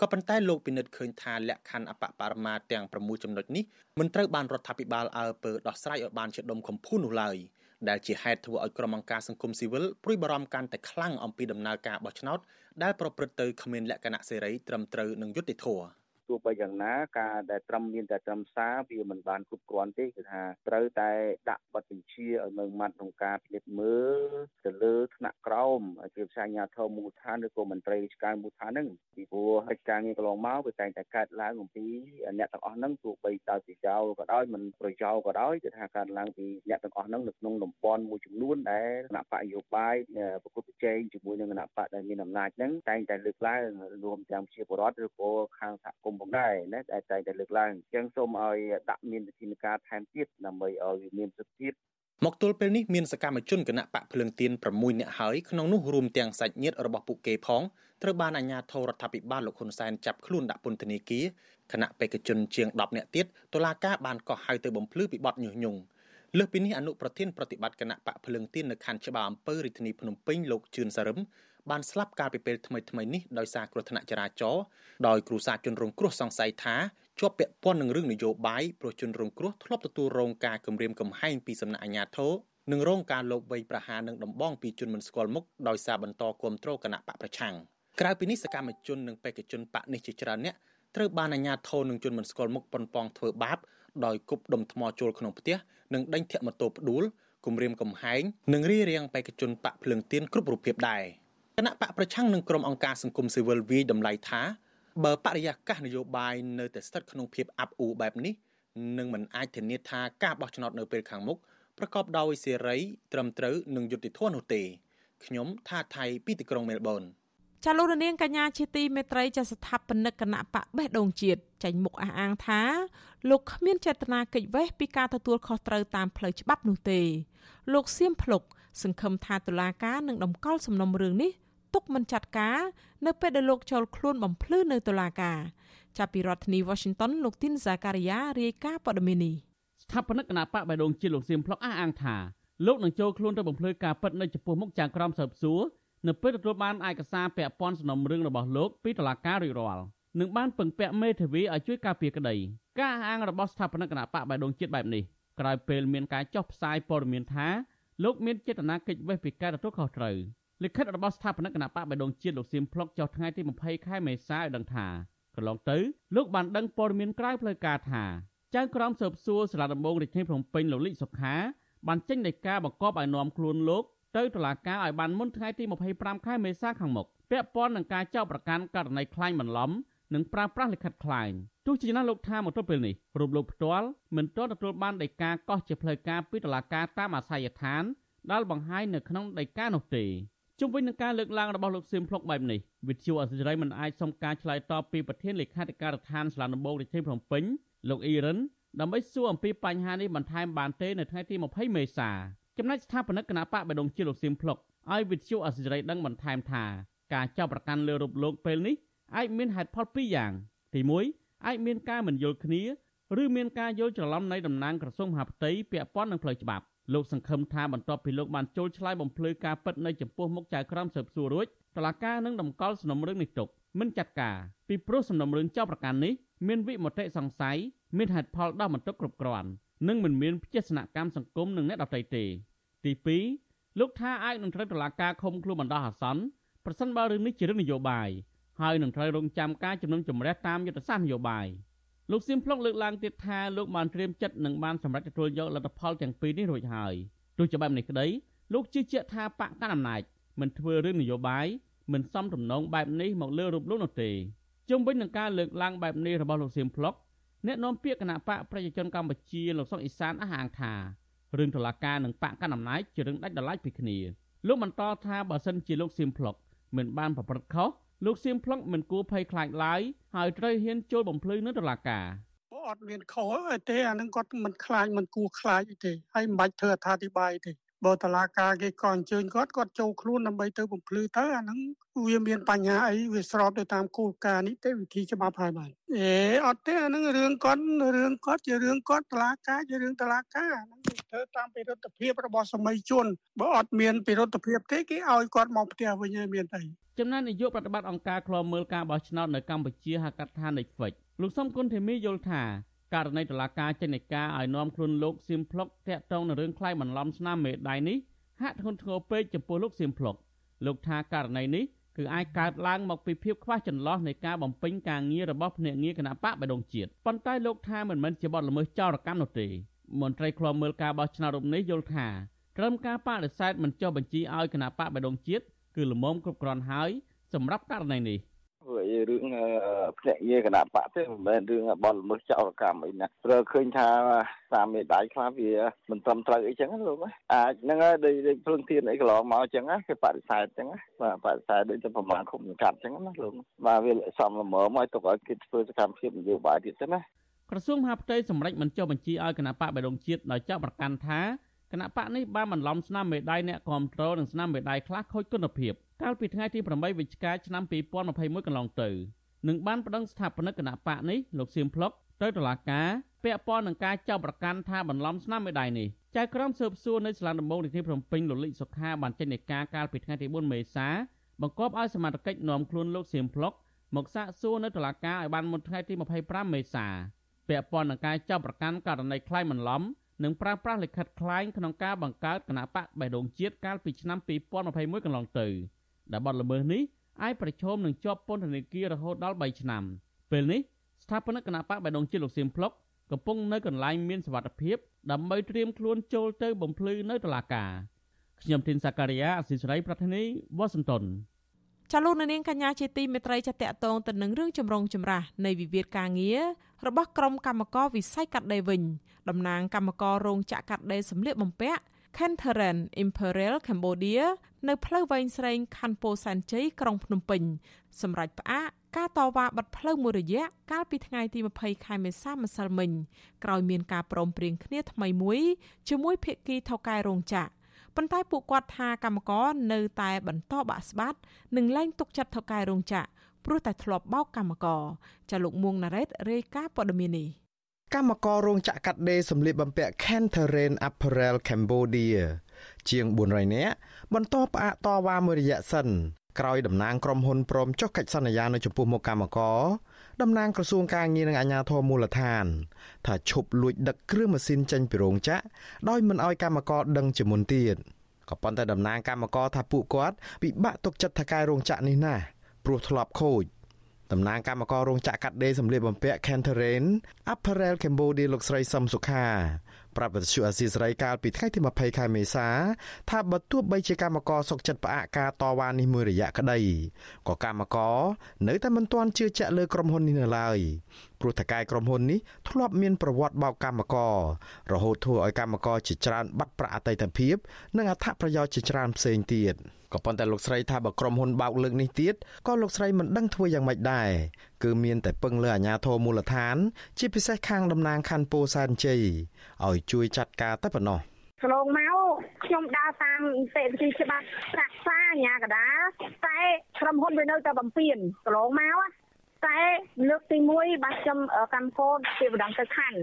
E: ក៏ប៉ុន្តែលោកពិនិត្យឃើញថាលក្ខខណ្ឌអបបរមាទាំង6ចំណុចនេះមិនត្រូវបានរដ្ឋាភិបាលអើពើដោះស្រាយឲ្យបានជាដុំកំភួននោះឡើយ។ ដែលជាហេតុធ្វើឲ្យក្រុមអង្គការសង្គមស៊ីវិលព្រួយបារម្ភកាន់តែខ្លាំងអំពីដំណើរការបោះឆ្នោតដែលប្រព្រឹត្តទៅគ្មានលក្ខណៈសេរីត្រឹមត្រូវនិងយុត្តិធម៌
H: ទោះបីយ៉ាងណាការដែលត្រឹមមានតែត្រឹមសារវាមិនបានគ្រប់គ្រាន់ទេគឺថាត្រូវតែដាក់បទបញ្ជាឲ្យនៅម៉ាត់ក្នុងការពិនិត្យមើលទៅលើថ្នាក់ក្រោមជាភាសាអាជ្ញាធរមូលដ្ឋានឬក៏មន្ត្រីរាជការមូលដ្ឋានហ្នឹងពីព្រោះកិច្ចការងារកន្លងមកវាតែងតែកើតឡើងអំពីអ្នកទាំងអស់ហ្នឹងទោះបីដោយប្រយោលក៏ដោយមិនប្រយោលក៏ដោយគឺថាកើតឡើងពីអ្នកទាំងអស់ហ្នឹងនៅក្នុងតំបន់មួយចំនួនដែលគណៈបកយោបាយប្រកួតប្រជែងជាមួយនឹងគណៈបកដែលមានអំណាចហ្នឹងតែងតែលើកឡើងរួមទាំងជាបរដ្ឋឬក៏ខាងសហគមន៍ផងដែរណាដែលតែងតែលើកឡើងអញ្ចឹងសូមឲ្យដាក់មានវិធានការថែមទៀតដើម្បីឲ្យមានសិទ្ធិភាព
E: មកទល់ពេលនេះមានសកម្មជនគណៈបកភ្លើងទៀន6នាក់ហើយក្នុងនោះរួមទាំងសាច់ញាតិរបស់ពួកគេផងត្រូវបានអាជ្ញាធររដ្ឋាភិបាលលោកហ៊ុនសែនចាប់ខ្លួនដាក់ពន្ធនាគារគណៈបេក្ខជនជាង10នាក់ទៀតតុលាការបានកោះហៅទៅបំភ្លឺពីបទញុះញង់លើសពីនេះអនុប្រធានប្រតិបត្តិគណៈបកភ្លើងទៀននៅខណ្ឌច្បារអំពើរាជធានីភ្នំពេញលោកជឿនសារឹម បានស្លាប់កាលពីពេលថ្មីៗនេះដោយសារគ្រោះថ្នាក់ចរាចរណ៍ដោយគ្រូសាជនរងគ្រោះសង្ស័យថាជាប់ពាក់ព័ន្ធនឹងរឿងនយោបាយប្រជនរងគ្រោះធ្លាប់ទទួលរងការគំរាមកំហែងពីសំណាក់អាជ្ញាធរនិងរងការលបវ័យប្រហារនឹងដំបងពីជនមិនស្គាល់មុខដោយសារបន្តគ្រប់គ្រងគណៈបកប្រឆាំងក្រៅពីនេះសកម្មជននិងបេក្ខជនបកនេះជាច្រើនអ្នកត្រូវបានអាជ្ញាធរនិងជនមិនស្គាល់មុខប៉ុនប៉ងធ្វើបាបដោយគប់ដុំថ្មចូលក្នុងផ្ទះនិងដេញធាក់ម៉ូតូផ្ដួលគំរាមកំហែងនិងរារាំងបេក្ខជនបកភ្លើងទៀនគ្រប់រូបភាពដែរ គណៈបកប្រឆាំងនឹងក្រុមអង្គការសង្គមស៊ីវិលវាយតម្លៃថាបើបរិយាកាសនយោបាយនៅតែស្ថិតក្នុងភាពអាប់អួរបែបនេះនឹងមិនអាចធានាថាការបោះឆ្នោតនៅពេលខាងមុខប្រកបដោយសេរីត្រឹមត្រូវនិងយុត្តិធម៌នោះទេខ្ញុំថាថៃពីទីក្រុងមែលប៊ន
A: ចាលោករនាងកញ្ញាជាទីមេត្រីចាស្ថាបនិកគណៈបកបេះដូងជាតិចេញមុខអះអាងថាលោកគ្មានចេតនាកិច្ចវេះពីការទទួលខុសត្រូវតាមផ្លូវច្បាប់នោះទេ លោកសៀមភ្លុកសង្ឃឹមថាតុលាការនឹងដំកល់សំណុំរឿងនេះ ទុកមិនចាត់ការនៅពេលដែលលោកចូលខ្លួនបំភ្លឺនៅតុលាការចាប់ពីរដ្ឋធានី Washington លោកទីនហ្សាការីយ៉ារាយការណ៍ព័ត៌មាននេះ
I: ស្ថាបនិកគណៈបកបៃដងជាលោកសៀមផ្លុកអះអាងថាលោកនឹងចូលខ្លួនទៅបំភ្លឺការពិតនៅចំពោះមុខចៅក្រមស៊ើបសួរនៅពេលទទួលបានឯកសារពាក់ព័ន្ធសំណុំរឿងរបស់លោកពីតុលាការរួចរាល់នឹងបានពឹងពាក់មេធាវីឲ្យជួយការពារក្តីការអះអាងរបស់ស្ថាបនិកគណៈបកបៃដងជាតិបែបនេះក្រោយពេលមានការចោះផ្សាយព័ត៌មានថាលោកមានចេតនាកិច្ចវេះពីការទទួលខុសត្រូវ លិខិតរបស់ស្ថាបនិកគណៈបកបៃដងជាតិលោកសៀមផ្លុកចុះថ្ងៃទី20ខែមេសាឲ្យដឹងថាកន្លងទៅលោកបានដឹងព័ត៌មានក្រៅផ្លូវការថាចៅក្រមស៊ើបសួរសាលាដំបងរាជធានីភ្នំពេញលោកលីសុខាបានចេញដីកាបង្គាប់ឲ្យនាំខ្លួនលោកទៅតុលាការឲ្យបានមុនថ្ងៃទី25ខែមេសាខាងមុខពាក់ព័ន្ធនឹងការចោទប្រកាន់ករណីក្លែងបន្លំនិងប្រើប្រាស់លិខិតក្លែងទោះជាយ៉ាងណាលោកថាមកទល់ពេលនេះរូបលោកផ្ទាល់មិនទាន់ទទួលបានដីកាកោះជាផ្លូវការពីតុលាការតាមអាស័យដ្ឋានដែលបង្ហាញនៅក្នុងដីកានោះទេ ជុំវិញនឹងការលើកឡើងរបស់លោកសៀមភ្លុកបែបនេះវិទ្យុអសិរ័យមិនអាចសុំការឆ្លើយតបពីប្រធានលេខាធិការដ្ឋានសាលាដំបងរាជធានីភ្នំពេញលោកអ៊ីរ៉ានដើម្បីសួរអំពីបញ្ហានេះបន្ថែមបានទេនៅថ្ងៃទី20មេសាចំណែកស្ថាបនិកគណៈបកបដងជាលោកសៀមភ្លុកឲ្យវិទ្យុអសិរ័យដឹងបន្ថែមថាការចាប់ប្រកាន់លើរូបលោកពេលនេះអាចមានហេតុផលពីរយ៉ាង ទី1អាចមានការមិនយល់គ្នា ឬមានការយល់ច្រឡំនៃតំណាងក្រសួងមហាផ្ទៃពាក់ព័ន្ធនឹងផ្លូវច្បាប់ លោកសង្ឃឹមថាបន្ទាប់ពីលោកបានចូលឆ្លើយបំភ្លឺការពិតនៅចំពោះមុខចៅក្រមស៊ើបសួររួចតឡាការនឹងដំកល់សំណុំរឿងនេះទុកមិនចាត់ការពីព្រោះសំណុំរឿងចោទប្រកាន់នេះមានវិមតិសង្ស័យមានហេតុផលដោះបន្ទុកគ្រប់គ្រាន់និងមិនមានផ្ទះស្នាក់កម្មសង្គមនឹងអ្នកដទៃទេទី2លោកថាអាចនឹងត្រូវតឡាការឃុំខ្លួនបណ្ដោះអាសន្នប្រសិនបើរឿងនេះជារឿងនយោបាយហើយនឹងត្រូវរងចាំការជំនុំជម្រះតាមយុទ្ធសាស្ត្រនយោបាយ លោកសៀមភ្លុកលើកឡើងទៀតថាលោកបានត្រៀមចិត្តនឹងបានសម្រេចទទួលយកលទ្ធផលទាំងពីរនេះរួចហើយទោះជាបែបនេះក្តីលោកជឿជាក់ថាបកកណ្ដាលអំណាចមិនធ្វើរឿងនយោបាយមិនសំទំនងបែបនេះមកលើរូបលោកនោះទេជុំវិញនឹងការលើកឡើងបែបនេះរបស់លោកសៀមភ្លុកអ្នកនាំពាក្យគណៈបកប្រជាជនកម្ពុជាលោកសុកអេសានអះអាងថារឿងតុលាការនិងបកកណ្ដាលអំណាចជារឿងដាច់ដライពីគ្នាលោកបន្តថាបើសិនជាលោកសៀមភ្លុកមិនបានប្រព្រឹត្តខុស លោកសៀមផ្លុកមិនគួរភ័យខ្លាចឡើយហើយត្រូវហ៊ានចូលបំភ្លឺនៅតុលាការ
J: អត់មានខុសអីទេអានឹងគាត់មិនខ្លាចមិនគួរខ្លាចអីទេហើយមិនបាច់ធ្វើអត្ថាធិប្បាយទេ បើតឡាការគេក៏អញ្ជើញគាត់គាត់ចូលខ្លួនដើម្បីទៅបំភ្លឺទៅអាហ្នឹងវាមានបញ្ហាអីវាស្របទៅតាមគោលការណ៍នេះទេវិធីច្បាប់ហើយបាទអេអត់ទេអាហ្នឹងរឿងគាត់រឿងគាត់ជារឿងគាត់តឡាការជារឿងតឡាការអាហ្នឹងធ្វើតាមពិរុទ្ធភាពរបស់សម័យជនបើអត់មានពិរុទ្ធភាពទេគេឲ្យគាត់មកផ្ទះវិញហើយមានតែ
I: ចំណែកនាយកប្រតិបត្តិអង្គការឃ្លាំមើលការបោះឆ្នោតនៅកម្ពុជាហៅកាត់ថា Netflix លោកសំគុណធីមីយល់ថា ករណីតឡាការចេញនៃការឲ្យនាំខ្លួនលោកសៀមភ្លុកតាក់ទងនឹងរឿងខ្លាយបន្លំស្នាមមេដៃនេះហាក់ធ្ងន់ធ្ងរពេកចំពោះលោកសៀមភ្លុកលោកថាករណីនេះគឺអាចកើតឡើងមកពីភាពខ្វះចន្លោះនៃការបំពេញការងាររបស់ភ្នាក់ងារគណៈបកបដងជាតិប៉ុន្តែលោកថាមិនមែនជាបទល្មើសចោរកម្មនោះទេមន្ត្រីឃ្លាំមើលការបោះឆ្នោតរូបនេះយល់ថាក្រឹមការបដិសេធមិនចុះបញ្ជីឲ្យគណៈបកបដងជាតិគឺល្មមគ្រប់គ្រាន់ហើយសម្រាប់ករណីនេះ
H: ព្រោះរឿងភ្នាក់ងារគណៈបកទេមិនមែនរឿងបលល្មើសចោរកម្មអីណាព្រោះឃើញថាសាមេដៃខ្លះវាមិនត្រឹមត្រូវអីចឹងលោកអាចហ្នឹងដូចដូចភ្លឹងទៀនអីកន្លងមកចឹងគេបដិសេធចឹងបាទបដិសេធដូចទៅប្រមាណគុំសង្កាត់ចឹងណាលោកបាទវាសំល្មមឲ្យទុកឲ្យគេធ្វើសកម្មភាពនយោបាយទៀតទៅណា
I: ក្រសួងមហាផ្ទៃសម្រេចមិនចុះបញ្ជីឲ្យគណៈបកបដងជាតិដោយចាត់ប្រកាន់ថា គណៈបកនេះបានបន្លំស្នាមមេដៃអ្នកគ្រប់គ្រងនិងស្នាមមេដៃខ្លះខូចគុណភាពកាលពីថ្ងៃទី8វិច្ឆិកាឆ្នាំ2021កន្លងទៅនឹងបានប្តឹងស្ថាបនិកគណៈបកនេះលោកសៀមភ្លុកទៅតុលាការពាក់ព័ន្ធនឹងការចោទប្រកាន់ថាបន្លំស្នាមមេដៃនេះចៅក្រមស៊ើបសួរនៅសាលាដំបងរាជធានីភ្នំពេញលោកលីកសុខាបានចេញនៃការកាលពីថ្ងៃទី4មេសាបង្គាប់ឲ្យសមាជិកនាំខ្លួនលោកសៀមភ្លុកមកសាកសួរនៅតុលាការឲ្យបានមុនថ្ងៃទី25មេសាពាក់ព័ន្ធនឹងការចាប់ប្រកាន់ករណីក្លែងបន្លំ និងប្រើប្រាស់លិខិតក្លែងក្នុងការបង្កើតគណៈបកបេះដូងជាតិកាលពីឆ្នាំ2021កន្លងទៅដែលបទល្មើសនេះអាចប្រឈមនឹងជាប់ពន្ធនាគាររហូតដល់3ឆ្នាំពេលនេះស្ថាបនិកគណៈបកបេះដូងជាតិលោកសៀមភ្លុកកំពុងនៅកន្លែងមានសុវត្ថិភាពដើម្បីត្រៀមខ្លួនចូលទៅបំភ្លឺនៅតុលាការខ្ញុំធីនសាការីយ៉ាអស៊ីសេរីប្រធានីវ៉ាស៊ីនតោន
A: ចាលោកនាងកញ្ញាជាទីមេត្រីចាតកតងទៅនឹងរឿងចម្រុងចម្រាស់នៃវិវាទការងាររបស់ក្រុមកម្មករវិស័យកាត់ដេរវិញតំណាងកម្មកររោងចក្រកាត់ដេរសម្លៀកបំពាក់ Kentheren Imperial Cambodia នៅផ្លូវវែងស្រេងខណ្ឌពោធិ៍សែនជ័យក្រុងភ្នំពេញសម្រាប់ផ្អាកការតវ៉ាបិទផ្លូវមួយរយៈកាលពីថ្ងៃទី20ខែមេសាម្សិលមិញក្រោយមានការព្រមព្រៀងគ្នាថ្មីមួយជាមួយភាគីថៅកែរោងចក្រ ប៉ុន្តែពួកគាត់ថាកម្មករនៅតែបន្តបាក់ស្បាត់និងលែងទុកចិត្តថៅកែរោងចក្រព្រោះតែធ្លាប់បោកកម្មករចាលោកមួងណារ៉េតរាយការណ៍ព័ត៌មាននេះ
K: កម្មកររោងចក្រកាត់ដេរសម្លៀកបំពាក់ Kentheren Apparel Cambodia ជាង400នាក់បន្តផ្អាកតវ៉ាមួយរយៈសិនក្រោយតំណាងក្រុមហ៊ុនព្រមចុះកិច្ចសន្យានៅចំពោះមុខកម្មករ តំណាងក្រសួងការងារនិងអាជ្ញាធរមូលដ្ឋាន ថាឈប់លួចដឹកគ្រឿងម៉ាស៊ីនចេញពីរោងចក្រដោយមិនអោយកម្មករដឹងជាមុនទៀតក៏ប៉ុន្តែតំណាងកម្មករថាពួកគាត់ពិបាកទុកចិត្តថកែរោងចក្រនេះណាស់ព្រោះធ្លាប់ខូចតំណាងកម្មកររោងចក្រកាត់ដេរសម្លៀកបំពាក់ Canterrain Apparel Cambodia លោកស្រីសំសុខា ប្រាប់វិទ្យុអាស៊ីសេរីកាលពីថ្ងៃទី20ខែមេសាថាបើទោះបីជាកម្មករសុកចិត្តផ្អាកការតវ៉ានេះមួយរយៈក្តីក៏កម្មករនៅតែមិនទាន់ជឿជាក់លើក្រុមហ៊ុននេះនៅឡើយព្រោះតកែក្រុមហ៊ុននេះធ្លាប់មានប្រវត្តិបោកកម្មកររហូតធ្វើឲ្យកម្មករជាច្រើនបាត់ប្រាក់អតីតភាព និងអត្ថប្រយោជន៍ជាច្រើនផ្សេងទៀត។ ក៏ប៉ុន្តែលោកស្រីថាបើក្រុមហ៊ុនបោកលើកនេះទៀតក៏លោកស្រីមិនដឹងធ្វើយ៉ាងម៉េចដែរគឺមានតែពឹងលើអាជ្ញាធរមូលដ្ឋាន ជាពិសេសខាងតំណាងខណ្ឌពោធិ៍សែនជ័យឲ្យជួយចាត់ការតែប៉ុណ្ណោះ
L: កន្លងមកខ្ញុំដើរតាមនីតិវិធីច្បាប់ប្រាក់សាអាញាកដាតែក្រុមហ៊ុនវានៅតែបំពេញកន្លងមកតែលើកទី1បាទខ្ញុំកម្មកោជាបណ្ដឹងទៅខណ្ឌ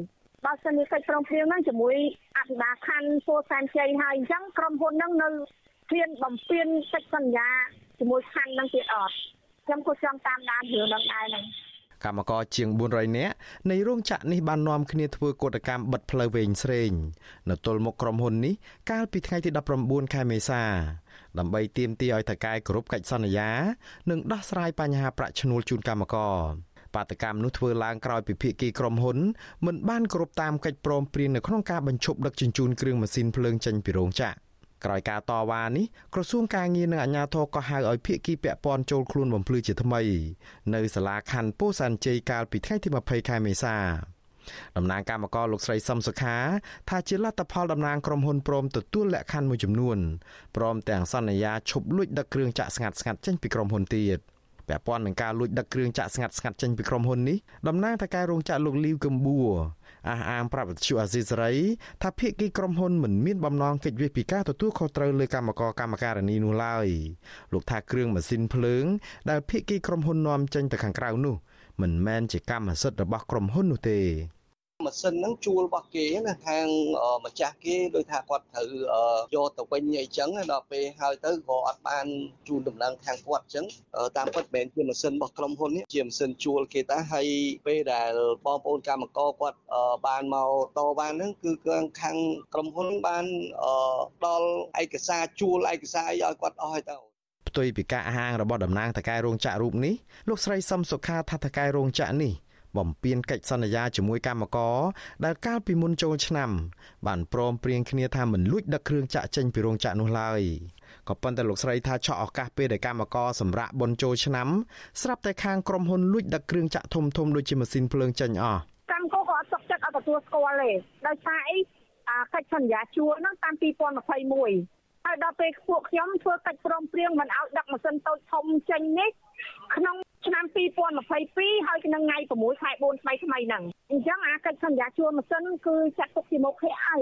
L: បើសិនជាកិច្ចព្រមព្រៀងហ្នឹងជាមួយអភិបាលខណ្ឌពោធិ៍សែនជ័យហើយអញ្ចឹងក្រុមហ៊ុនហ្នឹងនៅ ហ៊ានបំពេញកិច្ចសន្យាជាមួយខណ្ឌនឹងទៀតអត់ខ្ញុំក៏ចង់តាមដានរឿងនឹងដែរហ្នឹង
K: កម្មករជាង400នាក់នៃរោងចក្រនេះបាននាំគ្នាធ្វើកោតកម្មបិទផ្លូវវែងស្រេងនៅទល់មុខក្រុមហ៊ុននេះកាលពីថ្ងៃទី19ខែមេសា ដើម្បីទាមទារឲ្យថៅកែគ្រប់កិច្ចសន្យា និងដោះស្រាយបញ្ហាប្រាក់ឈ្នួលជូនកម្មករ បាតកម្មនោះធ្វើឡើងក្រោយពីភាគីក្រុមហ៊ុនមិនបានគ្រប់តាមកិច្ចព្រមព្រៀងនៅក្នុងការបញ្ឈប់ដឹកជញ្ជូនគ្រឿងម៉ាស៊ីនភ្លើងចេញពីរោងចក្រ ក្រោយការតវ៉ានេះក្រសួងការងារនិងអាជ្ញាធរក៏ហៅឲ្យភាគីពាក់ព័ន្ធចូលខ្លួនបំភ្លឺជាថ្មី នៅសាលាខណ្ឌពោធិ៍សែនជ័យកាលពីថ្ងៃទី20ខែមេសាតំណាងកម្មករលោកស្រីសំសុខាថាជាលទ្ធផលតំណាងក្រុមហ៊ុនព្រមទទួលលក្ខខណ្ឌមួយចំនួនព្រមទាំងសន្យាឈប់លួចដឹកគ្រឿងចាក់ស្ងាត់ស្ងាត់ចេញពីក្រុមហ៊ុនទៀតពាក់ព័ន្ធនឹងការលួចដឹកគ្រឿងចាក់ស្ងាត់ស្ងាត់ចេញពីក្រុមហ៊ុននេះតំណាងតកែរោងចក្រលោកលីវកឹមបួរ អះអាងប្រាប់វិទ្យុអាស៊ីសេរីថាភាគីក្រុមហ៊ុនមិនមានបំណងកិច្ចវិពីការទទួលខុសត្រូវលើកម្មករកម្មការនីនោះឡើយលោកថាគ្រឿងម៉ាស៊ីនភ្លើង ដែលភាគីក្រុមហ៊ុននាំចេញទៅខាងក្រៅនោះមិនមែនជាកម្មសិទ្ធិរបស់ក្រុមហ៊ុននោះទេ
M: ម៉ាស៊ីនហ្នឹងជួលរបស់គេណាខាងម្ចាស់គេដោយថាគាត់ត្រូវយកទៅវិញអីចឹងដល់ពេលហើយទៅក៏អត់បានជូនដំណឹងខាងគាត់ចឹងតាមពិតមិនមែនជាម៉ាស៊ីនរបស់ក្រុមហ៊ុននេះជាម៉ាស៊ីនជួលគេតាហើយពេលដែលបងប្អូនកម្មករគាត់បានមកតបានហ្នឹងគឺខាងក្រុមហ៊ុនបានដល់ឯកសារជួលឯកសារអីឲ្យគាត់អស់ហើយទៅ
K: ផ្ទុយពីការហាងរបស់តំណាងតកែរោងចក្ររូបនេះលោកស្រីសំសុខាថាតកែរោងចក្រនេះ បំពេញកិច្ចសន្យាជាមួយកម្មករដែលកាលពីមុនចូលឆ្នាំ បានព្រមព្រៀងគ្នាថាមិនលួចដឹកគ្រឿងចាក់ចេញពីរោងចក្រនោះឡើយក៏ប៉ុន្តែលោកស្រីថាឆក់ឱកាសពេលដែលកម្មករសម្រាប់បុណ្យចូលឆ្នាំស្រាប់តែខាងក្រុមហ៊ុនលួចដឹកគ្រឿងចាក់ធំធំដូចជាម៉ាស៊ីនភ្លើងចេញអស់
L: កម្មករក៏អត់សុខចិត្តអត់ទទួលស្គាល់ទេដោយសារអីអាកិច្ចសន្យាជួលហ្នឹងតាម2021ហើយដល់ពេលពួកខ្ញុំធ្វើកិច្ចព្រមព្រៀងមិនឲ្យដឹកម៉ាស៊ីនតូចធំចេញនេះក្នុង ឆ្នាំ2022ហើយនឹងថ្ងៃ6ខែ4ថ្មីថ្មីហ្នឹងអញ្ចឹងអាកិច្ចសន្យាជួលម៉ាស៊ីនគឺចាត់ទុកជាមុខហេតុអី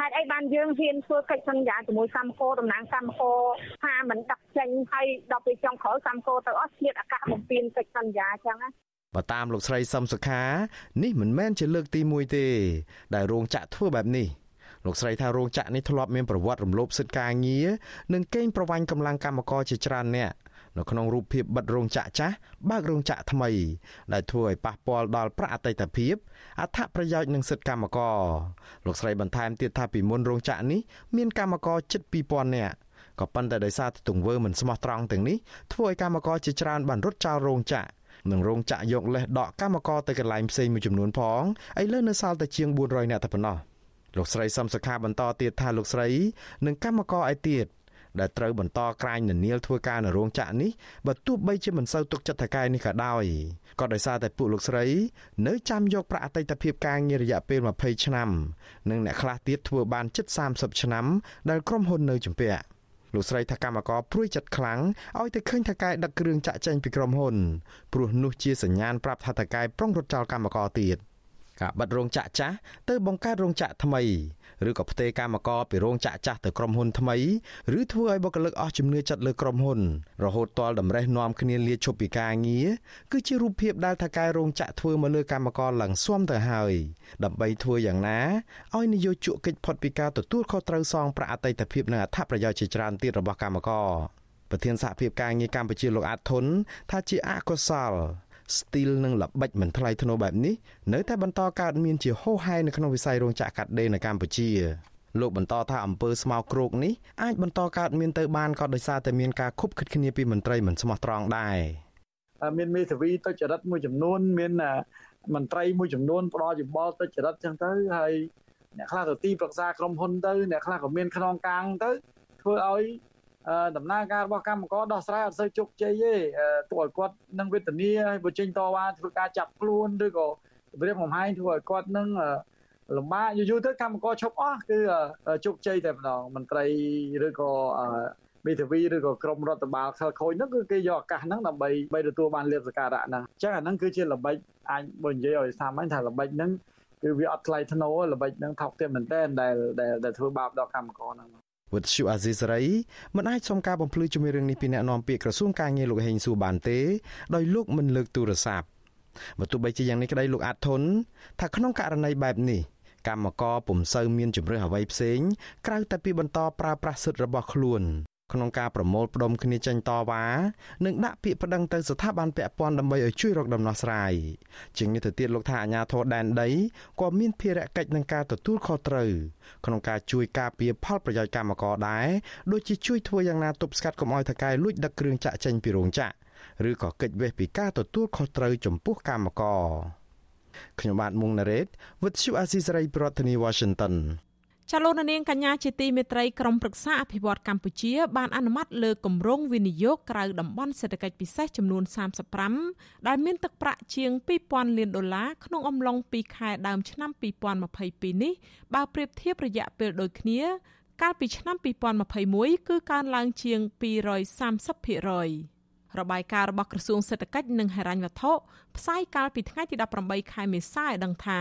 L: ហេតុអីបានយើងហ៊ានធ្វើកិច្ចសន្យាជាមួយកម្មករតំណាងកម្មករថាមិនដឹកចេញហើយដល់ពេលចុងក្រោយកម្មករទៅអស់ឆ្លៀតអាកាសបំពេញកិច្ចសន្យាអញ្ចឹងណា
K: បើតាមលោកស្រីសំសុខានេះមិនមែនជាលើកទី1ទេ ដែលរោងចក្រធ្វើបែបនេះលោកស្រីថារោងចក្រនេះធ្លាប់មានប្រវត្តិរំលោភសិទ្ធិការងារនិងកេងប្រវ័ញ្ចកម្លាំងកម្មករជាច្រើនអ្នក នៅក្នុងរូបភាពបិទរោងចក្រចាស់បើករោងចក្រថ្មី ដែលធ្វើឲ្យប៉ះពាល់ដល់ប្រាក់អតីតភាពអត្ថប្រយោជន៍និងសិទ្ធិកម្មករលោកស្រីបន្ថែមទៀតថាពីមុនរោងចក្រនេះមានកម្មករជិត2000នាក់ក៏ប៉ុន្តែដោយសារទង្វើមិនស្មោះត្រង់ទាំងនេះធ្វើឲ្យកម្មករជាច្រើនបានរត់ចោលរោងចក្រនឹងរោងចក្រយកលេសដកកម្មករទៅកន្លែងផ្សេងមួយចំនួនផងឥឡូវនៅសល់តែជាង400នាក់តែប៉ុណ្ណោះលោកស្រីសំសុខាបន្តទៀតថាលោកស្រីនិងកម្មករឯទៀត ដែលត្រូវបន្តក្រាញននៀលធ្វើការនៅរោងចក្រនេះបើទោះបីជាមិនសូវទុកចិត្តថកែនេះក៏ដោយក៏ដោយសារតែពួកលោកស្រី នៅចាំយកប្រាក់អតីតភាពការងាររយៈពេល20ឆ្នាំនិងអ្នកខ្លះទៀតធ្វើបានជិត30ឆ្នាំដែលក្រុមហ៊ុននៅជំពាក់លោកស្រីថាកម្មករព្រួយចិត្តខ្លាំងឲ្យតែឃើញថកែដឹកគ្រឿងចាក់ចេញពីក្រុមហ៊ុនព្រោះនោះជាសញ្ញាណប្រាប់ថាថកែប្រុងរត់ចោលកម្មករទៀតការបិទរោងចក្រចាស់ទៅបង្កើតរោងចក្រថ្មី ឬក៏ផ្ទេរកម្មករពីរោងចក្រចាស់ទៅក្រុមហ៊ុនថ្មីឬធ្វើឲ្យបុគ្គលិកអស់ជំនឿចិត្តលើក្រុមហ៊ុនរហូតទាល់តម្រេះនាំគ្នាលាឈប់ពីការងារគឺជារូបភាពដែលថកែរោងចក្រធ្វើមកលើកម្មករឡើងស៊ាំទៅហើយដើម្បីធ្វើយ៉ាងណាឲ្យនយោជកកិច្ចផុតពីការទទួលខុសត្រូវសងប្រាក់អតីតភាពនិងអត្ថប្រយោជន៍ជាច្រើនទៀតរបស់កម្មករប្រធានសហភាពការងារកម្ពុជាលោកអាតធុនថាជាអកុសល ស្ទីលនិងល្បិចមិនថ្លៃថ្នូរបែបនេះនៅតែបន្តកើតមានជាហូរហែនៅក្នុងវិស័យរោងចក្រកាត់ដេរនៅកម្ពុជាលោកបន្តថាអំពើស្មោកគ្រោកនេះអាចបន្តកើតមានទៅបានក៏ដោយសារតែមានការខុបខិតគ្នាពីមន្ត្រីមិនស្មោះត្រង់ដែរ
N: មានមេធាវីទុច្ចរិតមួយចំនួន មានមន្ត្រីមួយចំនួនផ្ដល់យោបល់ទុច្ចរិតចឹងទៅហើយអ្នកខ្លះទៅទីប្រឹក្សាក្រុមហ៊ុនទៅអ្នកខ្លះក៏មានខ្នងកាងទៅធ្វើឲ្យ ដំណើរការរបស់កម្មករដោះស្រាយអត់សូវជោគជ័យទេទោះឲ្យគាត់នឹងវេទនាហើយបើចេញតវ៉ាធ្វើការចាប់ខ្លួនឬក៏គម្រាមកំហែងធ្វើឲ្យគាត់នឹងលំបាកយូរយូរទៅកម្មករឈប់អស់គឺជោគជ័យតែម្ដងមន្ត្រីឬក៏មេធាវីឬក៏ក្រមរដ្ឋបាលខលខូចហ្នឹងគឺគេយកឱកាសហ្នឹងដើម្បីបីទទួលបានលៀបសការៈហ្នឹងអញ្ចឹងអាហ្នឹងគឺជាល្បិចអាចបើនិយាយឲ្យសាមញ្ញថាល្បិចហ្នឹងគឺវាអត់ថ្លៃថ្នូរល្បិចហ្នឹងថោកទាបមែនតើដែលដែលធ្វើបាបដល់កម្មករហ្នឹង
K: វិទ្យុអាស៊ីសេរីមិនអាចសុំការបំភ្លឺជំរឿងនេះពីអ្នកនាំពាក្យក្រសួងការងារលោកហេងសួរបានទេដោយលោកមិនលើកទូរស័ព្ទបើទោះបីជាយ៉ាងនេះក្តីលោកអាតធុនថាក្នុងករណីបែបនេះកម្មករពុំសូវមានជំរឿសអ្វីផ្សេងក្រៅតែពីបន្តប្រើប្រាស់សិទ្ធិរបស់ខ្លួន ក្នុងការប្រមូលផ្ដុំគ្នាចេញតវ៉ានិងដាក់ពាក្យប្តឹងទៅស្ថាប័នពាក់ព័ន្ធដើម្បីឲ្យជួយរកដំណោះស្រាយជាងនេះទៅទៀតលោកថាអាញាធរដែនដីក៏មានភារកិច្ចនឹងការទទួលខុសត្រូវក្នុងការជួយការពារផលប្រយោជន៍កម្មករដែរដូចជាជួយធ្វើយ៉ាងណាទប់ស្កាត់កុំឲ្យថកែលួចដឹកគ្រឿងចាក់ចេញពីរោងចក្រឬក៏កិច្ចវេះពីការទទួលខុសត្រូវចំពោះកម្មករខ្ញុំបាទមុងណារ៉េត With you Azizi ប្រធានាធិបតី Washington
A: ចលនានាងកញ្ញាជាទីមេត្រីក្រមប្រឹក្សាអភិវឌ្ឍកម្ពុជា បានអនុម័តលើគម្រោងវិនិយោគក្រៅតំបន់សេដ្ឋកិច្ចពិសេសចំនួន35ដែលមានទឹកប្រាក់ជាង2000លានដុល្លារក្នុងអំឡុង2ខែដើមឆ្នាំ2022នេះបើប្រៀបធៀបរយៈពេលដូចគ្នា កាលពីឆ្នាំ2021គឺកើនឡើងជាង230% របាយការណ៍របស់ក្រសួងសេដ្ឋកិច្ចនិងហិរញ្ញវត្ថុផ្សាយកាលពីថ្ងៃទី18ខែមេសាឲ្យដឹងថា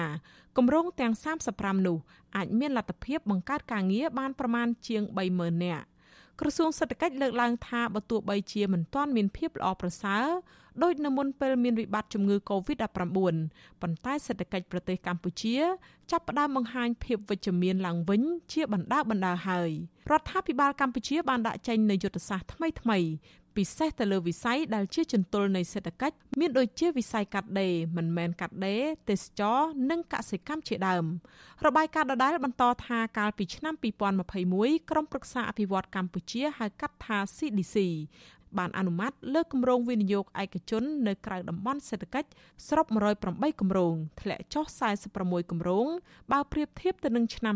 A: គម្រោងទាំង35នោះអាចមានលទ្ធភាពបង្កើតការងារបានប្រមាណជាង30000នាក់ក្រសួងសេដ្ឋកិច្ចលើកឡើងថាបើទោះបីជាមិនទាន់មានភាពល្អប្រសើរដោយនៅមុនពេលមានវិបត្តិជំងឺ Covid-19 ប៉ុន្តែសេដ្ឋកិច្ចប្រទេសកម្ពុជា ចាប់ផ្ដើមបង្ហាញភាពវិជ្ជមានឡើងវិញជាបណ្ដាបណ្ដាហើយរដ្ឋាភិបាលកម្ពុជាបានដាក់ចេញនូវយុទ្ធសាស្ត្រថ្មីៗ ពិសេសទៅលើវិស័យដែលជាចន្ទុលនៃសេដ្ឋកិច្ចមានដូចជាវិស័យកាត់ដេរមិនមែនកាត់ដេរទេសចរនិងកសិកម្មជាដើមរបាយការណ៍ដដែលបន្តថាកាលពីឆ្នាំ2021ក្រុមប្រឹក្សាអភិវឌ្ឍកម្ពុជាហៅកាត់ថា CDC បានអនុម័តលើគម្រោងវិនិយោគឯកជននៅក្រៅតំបន់សេដ្ឋកិច្ចសរុប108គម្រោងធ្លាក់ចុះ46គម្រោងបើប្រៀបធៀបទៅនឹងឆ្នាំ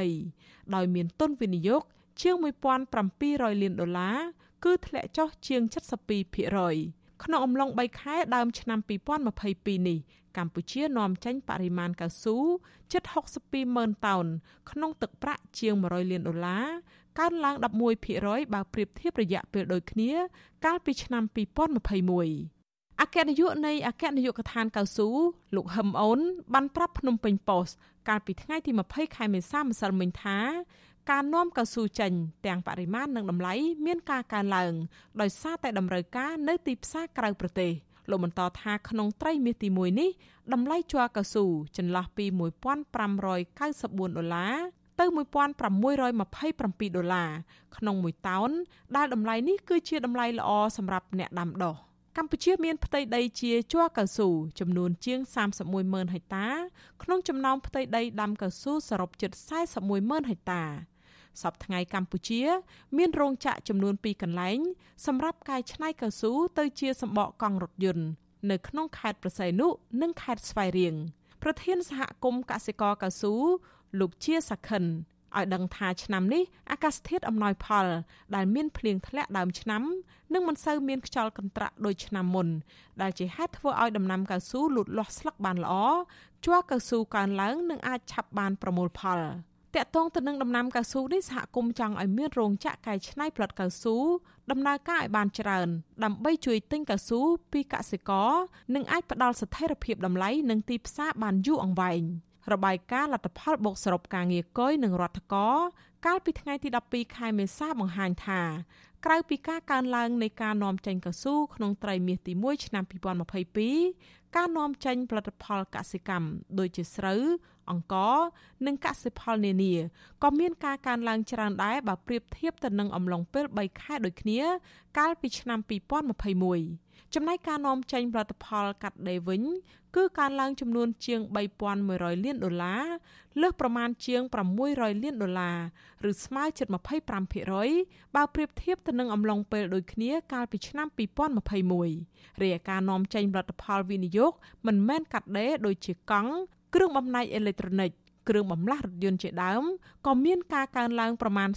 A: 2020ដោយមានទុនវិនិយោគជាង1700លានដុល្លារ គឺធ្លាក់ចុះជាង72%ក្នុងអំឡុង3ខែដើមឆ្នាំ2022នេះកម្ពុជានាំចេញបរិមាណកៅស៊ូជិត62ម៉ឺនតោនក្នុងទឹកប្រាក់ជាង100លានដុល្លារកើនឡើង11%បើប្រៀបធៀបរយៈពេលដូចគ្នា កាលពីឆ្នាំ2021អគ្គនាយកនៃអគ្គនាយកដ្ឋានកៅស៊ូលោកហឹមអូនបានប្រាប់ភ្នំពេញប៉ុស្តិ៍កាលពីថ្ងៃទី20ខែមេសាម្សិលមិញថា ការនាំកៅស៊ូចេញទាំងបរិមាណនិងតម្លៃមានការកើនឡើងដោយសារតែតម្រូវការនៅទីផ្សារក្រៅប្រទេសលោកបន្តថាក្នុងត្រីមាសទី1នេះតម្លៃជ័រកៅស៊ូចន្លោះពី1594ដុល្លារទៅ1627ដុល្លារក្នុងមួយតោនដែលតម្លៃនេះគឺជាតម្លៃល្អសម្រាប់អ្នកដាំដុះកម្ពុជាមានផ្ទៃដីជាជ័រកៅស៊ូចំនួនជាង31ម៉ឺនហិកតា ក្នុងចំណោមផ្ទៃដីដាំកៅស៊ូសរុបជិត41ម៉ឺនហិកតា សប្តាហ៍កម្ពុជា មានរោងចក្រចំនួន2កន្លែងសម្រាប់កែច្នៃកៅស៊ូទៅជាសម្បកកង់រថយន្តនៅក្នុងខេត្តប្រស័យនុនិងខេត្តស្វាយរៀងប្រធានសហគមន៍កសិករកៅស៊ូលោកជាសខិនឲ្យដឹងថាឆ្នាំនេះអាកាសធាតុអំណោយផល ដែលមានភ្លៀងធ្លាក់ដើមឆ្នាំនិងមិនសូវមានខ្យល់កន្ត្រាក់ដូចឆ្នាំមុនដែលជាហេតុធ្វើឲ្យដំណាំកៅស៊ូលូតលាស់ស្លឹកបានល្អជ័រកៅស៊ូកើនឡើងនិងអាចឆាប់បានប្រមូលផល តាក់ទងទៅនឹងដំណាំកៅស៊ូនេះសហគមន៍ចង់ឲ្យមានរោងចក្រកែច្នៃផលិតកៅស៊ូដំណើរការឲ្យបានច្រើន ដើម្បីជួយទិញកៅស៊ូពីកសិករនិងអាចផ្ដល់ស្ថិរភាពតម្លៃនិងទីផ្សារបានយូរអង្វែងរបាយការណ៍លទ្ធផលបូកសរុបការងារកុយនិងរដ្ឋកោកាលពីថ្ងៃទី12ខែមេសាបង្ហាញថាក្រៅពីការកើនឡើងនៃការនាំចេញកៅស៊ូក្នុងត្រីមាសទី1ឆ្នាំ2022 ការនាំចេញផលិតផលកសិកម្មដូចជាស្រូវអង្ករនិងកសិផលនានាក៏មានការកើនឡើងច្រើនដែរបើប្រៀបធៀបទៅនឹងអំឡុងពេល3ខែដូចគ្នា កាលពីឆ្នាំ2021ចំណែកការនាំចេញផលិតផលកាត់ដេរវិញ គឺកើនឡើងចំនួនជាង3100លានដុល្លារលើសប្រមាណជាង600លានដុល្លារឬស្មើជិត25%បើប្រៀបធៀបទៅនឹងអំឡុងពេលដូចគ្នាកាលពីឆ្នាំ2021រាយការណ៍នាំចេញផលិតផលវិនិយោគមិនមែនកាត់ដេរដូចជាកង់គ្រឿងបំណាច់អេឡិចត្រូនិកគ្រឿងបំលាស់រថយន្តជាដើមក៏មានការកើនឡើងប្រមាណ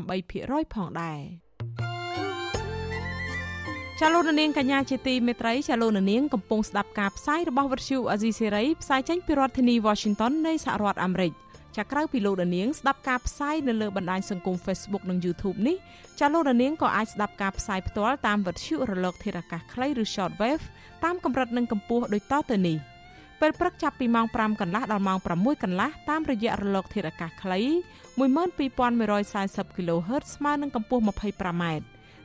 A: 38%ផងដែរ ចាលោកនាងកញ្ញាជាទីមេត្រីចាលោកនាងកំពុងស្ដាប់ការផ្សាយរបស់វិទ្យុអាស៊ីសេរីផ្សាយចេញពីរដ្ឋធានី Washington នៃសហរដ្ឋអាមេរិកចាក្រៅពីលោកនាងស្ដាប់ការផ្សាយនៅលើបណ្ដាញសង្គម Facebook និង YouTube នេះចាលោកនាងក៏អាចស្ដាប់ការផ្សាយផ្ទាល់តាមវិទ្យុរលកធាតុអាកាសខ្លីឬ Shortwave តាមកម្រិតនិងកម្ពស់ដូចតទៅនេះ។ពេលព្រឹកចាប់ពីម៉ោង5កន្លះដល់ម៉ោង6កន្លះតាមរយៈរលកធាតុអាកាសខ្លី12140 kHz ស្មើនឹងកម្ពស់ 25m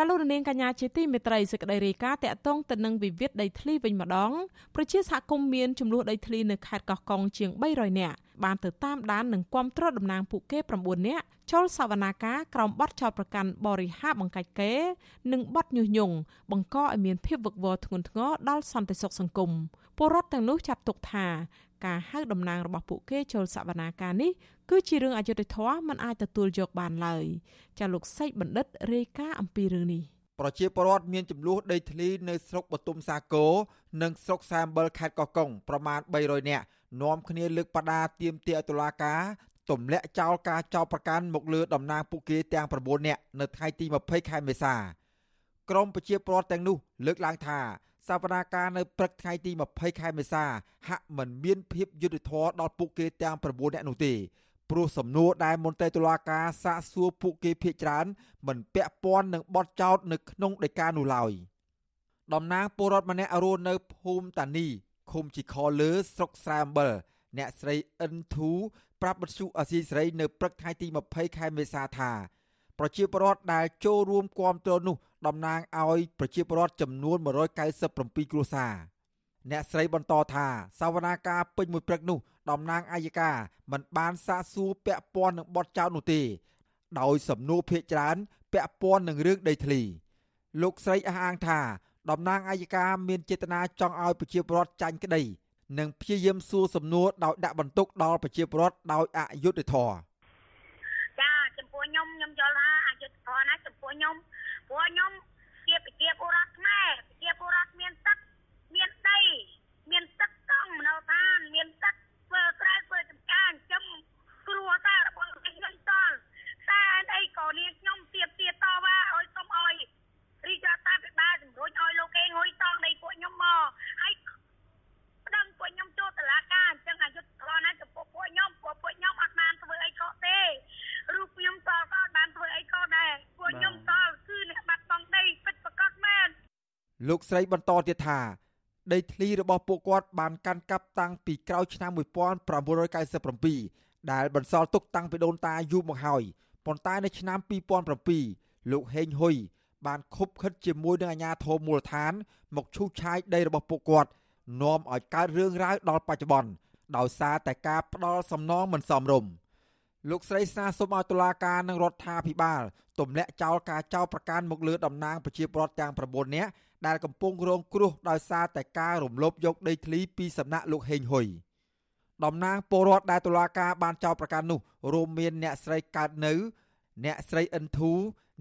A: ចាលោកនាងកញ្ញាជាទីមេត្រីសេចក្តីរាយការណ៍តាក់ទងទៅនឹងវិវាទដីធ្លីវិញម្ដងប្រជាសហគមន៍មានចំនួនដីធ្លីនៅខេត្តកោះកុងជាង300នាក់បានទៅតាមដាននិងគាំទ្រតំណាងពួកគេ9នាក់ចូលសវនាការក្រោមបទចោទប្រកាន់បរិហាបង្កាច់គេនិងបទញុះញង់បង្កឲ្យមានភាពវឹកវរធ្ងន់ធ្ងរដល់សន្តិសុខសង្គមពលរដ្ឋទាំងនោះចាត់ទុកថា ការហៅតំណាងរបស់ពួកគេចូលសវនាការនេះគឺជារឿងអយុត្តិធម៌មិនអាចទទួលយកបានឡើយចាលោកសេកបណ្ឌិតរាយការណ៍អំពីរឿងនេះ
O: ប្រជាពលរដ្ឋមានចំនួនដីធ្លីនៅស្រុកបទុមសាគរនិងស្រុកសាមបលខេត្តកោះកុងប្រមាណ300នាក់នាំគ្នាលើកបដាទៀមទាតុលាការទម្លាក់ចោលការចោទប្រកាន់មកលើតំណាងពួកគេទាំង9នាក់នៅថ្ងៃទី20ខែមេសាក្រមប្រជាពលរដ្ឋទាំងនោះលើកឡើងថា សវនាការនៅព្រឹកថ្ងៃទី20ខែមេសាហាក់មិនមានភាពយុត្តិធម៌ដល់ពួកគេទាំង9នាក់នោះទេព្រោះសំណួរដែលមន្ត្រីតុលាការសាកសួរពួកគេភ័យច្រើន មិនពាក់ព័ន្ធនឹងបទចោទនៅក្នុងដីកានោះឡើយតំណាងពលរដ្ឋម្នាក់រស់នៅភូមិតានីឃុំជីខលើស្រុកស្រែអំបិលអ្នកស្រីអិនធូប្រាប់បទសុអសីស្រីនៅព្រឹកថ្ងៃទី20ខែមេសាថា ប្រជាពលរដ្ឋដែលចូលរួមគាំទ្រនោះតំណាងឲ្យប្រជាពលរដ្ឋចំនួន197គ្រួសារអ្នកស្រីបន្តថាសវនាការពេញមួយព្រឹកនោះតំណាងអាយកាមិនបានសាកសួរពាក់ព័ន្ធនឹងបទចោទនោះទេ ដោយសំណួរភាកច្រើនពាក់ព័ន្ធនឹងរឿងដីធ្លី លោកស្រីអះអាងថាតំណាងអាយកាមានចេតនាចង់ឲ្យប្រជាពលរដ្ឋចាញ់ក្តីនិងព្យាយាមសួរសំណួរដោយដាក់បន្ទុកដល់ប្រជាពលរដ្ឋដោយអយុត្តិធម៌
P: ចាចំពោះខ្ញុំខ្ញុំយល់ថាអយុត្តិធម៌ណាចំពោះខ្ញុំព្រោះខ្ញុំជាប្រជាពលរដ្ឋខ្មែរប្រជាពលរដ្ឋមានទឹកមានដីមានទឹកកង់មនោឋានមានទឹកធ្វើស្រែធ្វើចម្ការចិញ្ចឹមគ្រួសាររបស់ខ្ញុំតលតែអីក៏នាងខ្ញុំទៀបទៀតវ៉ាឲ្យសុំឲ្យរីករដ្ឋាភិបាលជំរុញឲ្យលោកគេងុយតង់នៃពួកខ្ញុំមកហើយប្តឹងពួកខ្ញុំចូលតុលាការអញ្ចឹងអយុធធម៌ណាចំពោះពួកខ្ញុំពួកពួកខ្ញុំអត់បានធ្វើអីខុសទេរូបខ្ញុំតក៏អត់បានធ្វើអីខុសដែរពួកខ្ញុំតគឺអ្នក
O: លោកស្រីបន្តទៀតថាដីធ្លីរបស់ពួកគាត់បានកាន់កាប់តាំងពីក្រោយឆ្នាំ1997ដែលបន្សល់ទុកតាំងពីដូនតាយូរមកហើយប៉ុន្តែនៅឆ្នាំ2007លោកហេងហ៊ុយបានខុបខិតជាមួយនឹងអាជ្ញាធរមូលដ្ឋាន មកឈូសឆាយដីរបស់ពួកគាត់នាំឲ្យកើតរឿងរ៉ាវដល់បច្ចុប្បន្នដោយសារតែការផ្ដាល់សំណងមិនសមរម្យ លោកស្រីស្នើសុំឲ្យតុលាការនិងរដ្ឋាភិបាលទម្លាក់ចោលការចោទប្រកាន់មកលើតំណាងប្រជាពលរដ្ឋទាំង9នាក់ដែលកំពុងរងគ្រោះដោយសារតែការរំលោភយកដីធ្លីពីសំណាក់លោកហេងហ៊ុយតំណាងពលរដ្ឋដែលតុលាការបានចោទប្រកាន់នោះរួមមានអ្នកស្រីកើតនៅ អ្នកស្រីអិនធូ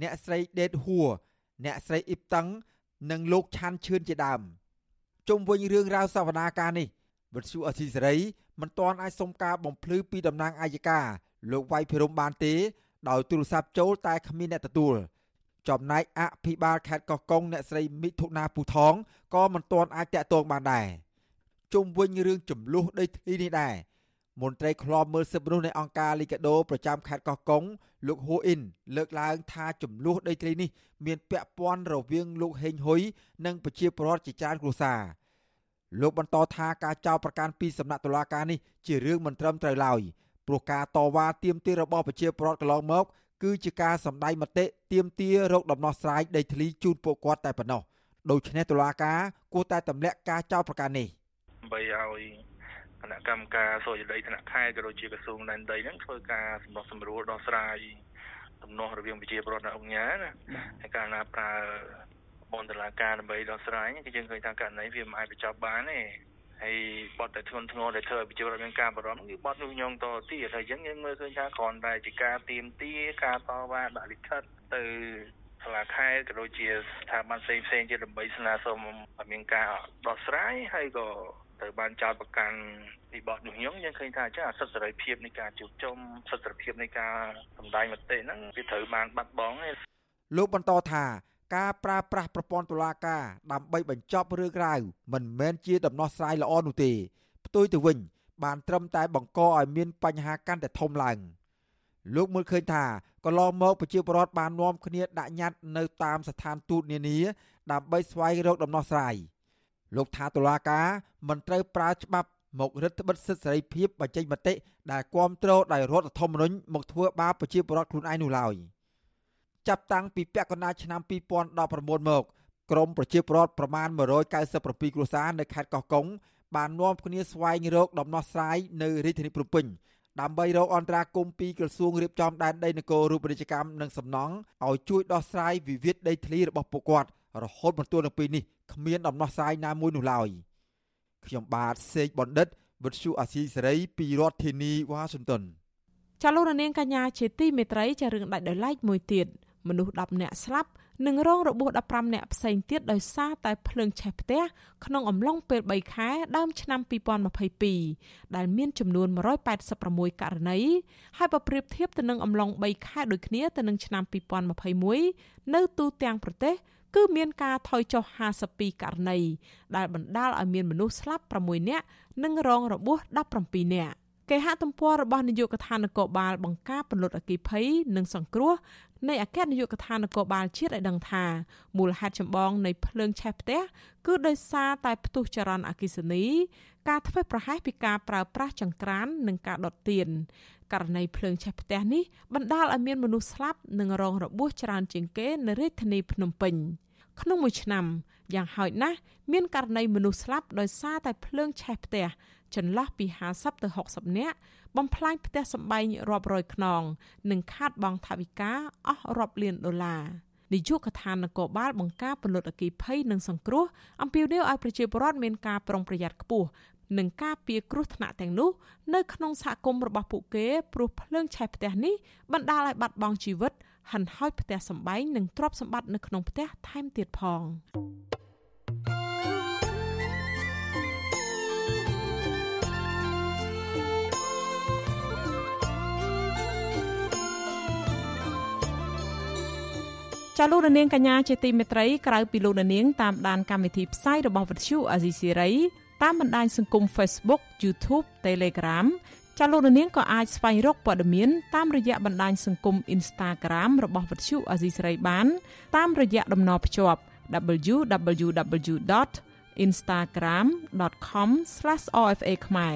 O: អ្នកស្រីដេតហួរអ្នកស្រីអ៊ីបតឹងនិងលោកឆាន់ឈឿនជាដើមជុំវិញរឿងរ៉ាវសវនាការនេះវិទ្យុអសីសេរីមិនទាន់អាចសុំការបំភ្លឺពីតំណាងអាយកា លោកវៃភិរមបានទេដោយទូរស័ព្ទចូលតែគ្មានអ្នកទទួលចំណែកអភិបាលខេត្តកោះកុងអ្នកស្រីមិថុនាពូថងក៏មិនទាន់អាចតាក់ទងបានដែរជុំវិញរឿងចំនួនដីធ្លីនេះដែរមន្ត្រីឃ្លាំមើលសិទ្ធិមនុស្សនៃអង្គការលីកាដូប្រចាំខេត្តកោះកុងលោកហ៊ូអ៊ីនលើកឡើងថាចំនួនដីធ្លីនេះមានពាក់ព័ន្ធរវាងលោកហេងហ៊ុយនិងប្រជាពលរដ្ឋជាច្រើនគ្រួសារលោកបន្តថាការចោទប្រកាន់ពីសំណាក់តុលាការនេះជារឿងមិនត្រឹមត្រូវឡើយ ព្រោះការតវ៉ាទាមទាររបស់ប្រជាពលរដ្ឋកន្លងមក គឺជាការសម្ដែងមតិទាមទាររកដំណោះស្រាយដីធ្លីជូនពួកគាត់តែប៉ុណ្ណោះដូច្នេះតុលាការគួរតែទម្លាក់ការចោទប្រកាន់នេះ
Q: ដើម្បីឲ្យគណៈកម្មការសុយដីធនៈខេត្តក៏ដូចជាក្រសួងដែនដីហ្នឹងធ្វើការសម្រុះសម្រួលដោះស្រាយទំនាស់រវាងប្រជាពលរដ្ឋនៅអង្គញាណាហើយការណាប្រើបនតឡាការដើម្បីដោះស្រាយគឺយើងឃើញថាករណីវាមិនអាចបញ្ចប់បានទេ ហើយបទតែធ្ងន់ធ្ងរដែលធ្វើឲ្យប្រជាពលរដ្ឋមានការបារម្ភគឺបទនោះញងតទៀតហើយអញ្ចឹងយើងមើលឃើញថាគ្រាន់តែជាការទៀមទាការតវ៉ាដាក់លិខិតទៅសាលាខេត្តក៏ដូចជាស្ថាប័នផ្សេងផ្សេងទៀតដើម្បីស្នើសុំឲ្យមានការដោះស្រាយហើយក៏ត្រូវបានចោទប្រកាន់ពីបទញុះញង់យើងឃើញថាចាសិទ្ធិសេរីភាពនៃការជួបជុំសិទ្ធិសេរីភាពនៃការសម្ដែងមតិហ្នឹងវាត្រូវបានបាត់បង់
O: លោកបន្តថា ការប្រើប្រាស់ប្រព័ន្ធតុលាការដើម្បីបញ្ចប់រឿងរ៉ាវមិនមែនជាដំណោះស្រាយល្អនោះទេផ្ទុយទៅវិញ បានត្រឹមតែបង្កឲ្យមានបញ្ហាកាន់តែធំឡើងលោកមើលឃើញថាកន្លងមកប្រជាពលរដ្ឋបាននាំគ្នាដាក់ញត្តិនៅតាមស្ថានទូតនានាដើម្បីស្វែងរកដំណោះស្រាយលោកថាតុលាការមិនត្រូវប្រើច្បាប់មករឹតបន្តឹងសិទ្ធិសេរីភាពបញ្ចេញមតិដែលគ្រប់គ្រងដោយរដ្ឋធម្មនុញ្ញមកធ្វើបាបប្រជាពលរដ្ឋខ្លួនឯងនោះឡើយ។ ចាប់តាំងពីពាក់កណ្ដាលឆ្នាំ2019មកក្រមប្រជាពលរដ្ឋប្រមាណ197គ្រួសារនៅខេត្តកោះកុងបាននាំគ្នាស្វែងរកដំណោះស្រាយនៅរាជធានីភ្នំពេញដើម្បីរកអន្តរាគមន៍ពីក្រសួងរៀបចំដែនដីនគររូបនីយកម្មនិងសំណង់ឲ្យជួយដោះស្រាយវិវាទដីធ្លីរបស់ពួកគាត់រហូតមកទល់នឹងពេលនេះគ្មានដំណោះស្រាយណាមួយនោះឡើយខ្ញុំបាទសេកបណ្ឌិតវិទ្យុអាស៊ីសេរីពីរដ្ឋធានីវ៉ាស៊ីនតោន
A: ចាលោករនាងកញ្ញាជាទីមេត្រីចារឿងដាច់ដោយឡែកមួយទៀត មនុស្ស10នាក់ស្លាប់និងរងរបួស15នាក់ផ្សេងទៀតដោយសារតែភ្លើងឆេះផ្ទះក្នុងអំឡុងពេល3ខែដើមឆ្នាំ2022ដែលមានចំនួន186ករណីហើយបើប្រៀបធៀបទៅនឹងអំឡុង3ខែដូចគ្នាទៅនឹងឆ្នាំ2021នៅទូទាំងប្រទេសគឺមានការថយចុះ52ករណីដែលបណ្ដាលឲ្យមានមនុស្សស្លាប់6នាក់និងរងរបួស17នាក់គេហទំព័ររបស់នាយកដ្ឋាននគរបាលបង្ការពន្លត់អគិភ័យនិងសង្គ្រោះ នៃអគ្គនាយកដ្ឋាននគរបាលជាតិឲ្យដឹងថាមូលហេតុចម្បងនៃភ្លើងឆេះផ្ទះគឺដោយសារតែផ្ទុះចរន្តអគិសនី ការធ្វើប្រហែសពីការប្រើប្រាស់ចង្ក្រាននិងការដុតទៀនករណីភ្លើងឆេះផ្ទះនេះបណ្ដាលឲ្យមានមនុស្សស្លាប់និងរងរបួសច្រើនជាងគេនៅរាជធានីភ្នំពេញក្នុងមួយឆ្នាំយ៉ាងហោចណាស់មានករណីមនុស្សស្លាប់ដោយសារតែភ្លើងឆេះផ្ទះចន្លោះពី50ទៅ60នាក់ បំផ្លាញផ្ទះសម្បែងរាប់រយខ្នង និងខាតបង់ថវិកាអស់រាប់លានដុល្លារនាយកដ្ឋាននគរបាលបង្ការពលរដ្ឋអគិភ័យនិងសង្គ្រោះអំពាវនាវឲ្យប្រជាពលរដ្ឋមានការប្រុងប្រយ័ត្នខ្ពស់និងការពារគ្រោះថ្នាក់ទាំងនោះនៅក្នុងសហគមន៍របស់ពួកគេព្រោះភ្លើងឆេះផ្ទះនេះបណ្ដាលឲ្យបាត់បង់ជីវិតហិនហោចផ្ទះសម្បែងនិងទ្រព្យសម្បត្តិនៅក្នុងផ្ទះថែមទៀតផង ចាលោកនាងកញ្ញាជាទីមេត្រីក្រៅពីលោកនាងតាមដានកម្មវិធីផ្សាយរបស់វិទ្យុអាស៊ីសេរីតាមបណ្ដាញសង្គម Facebook YouTube Telegram ចាលោកនាងក៏អាចស្វែងរកព័ត៌មានតាមរយៈបណ្ដាញសង្គម Instagram របស់វិទ្យុអាស៊ីសេរីបានតាមរយៈតំណភ្ជាប់ www.instagram.com/rfa ខ្មែរ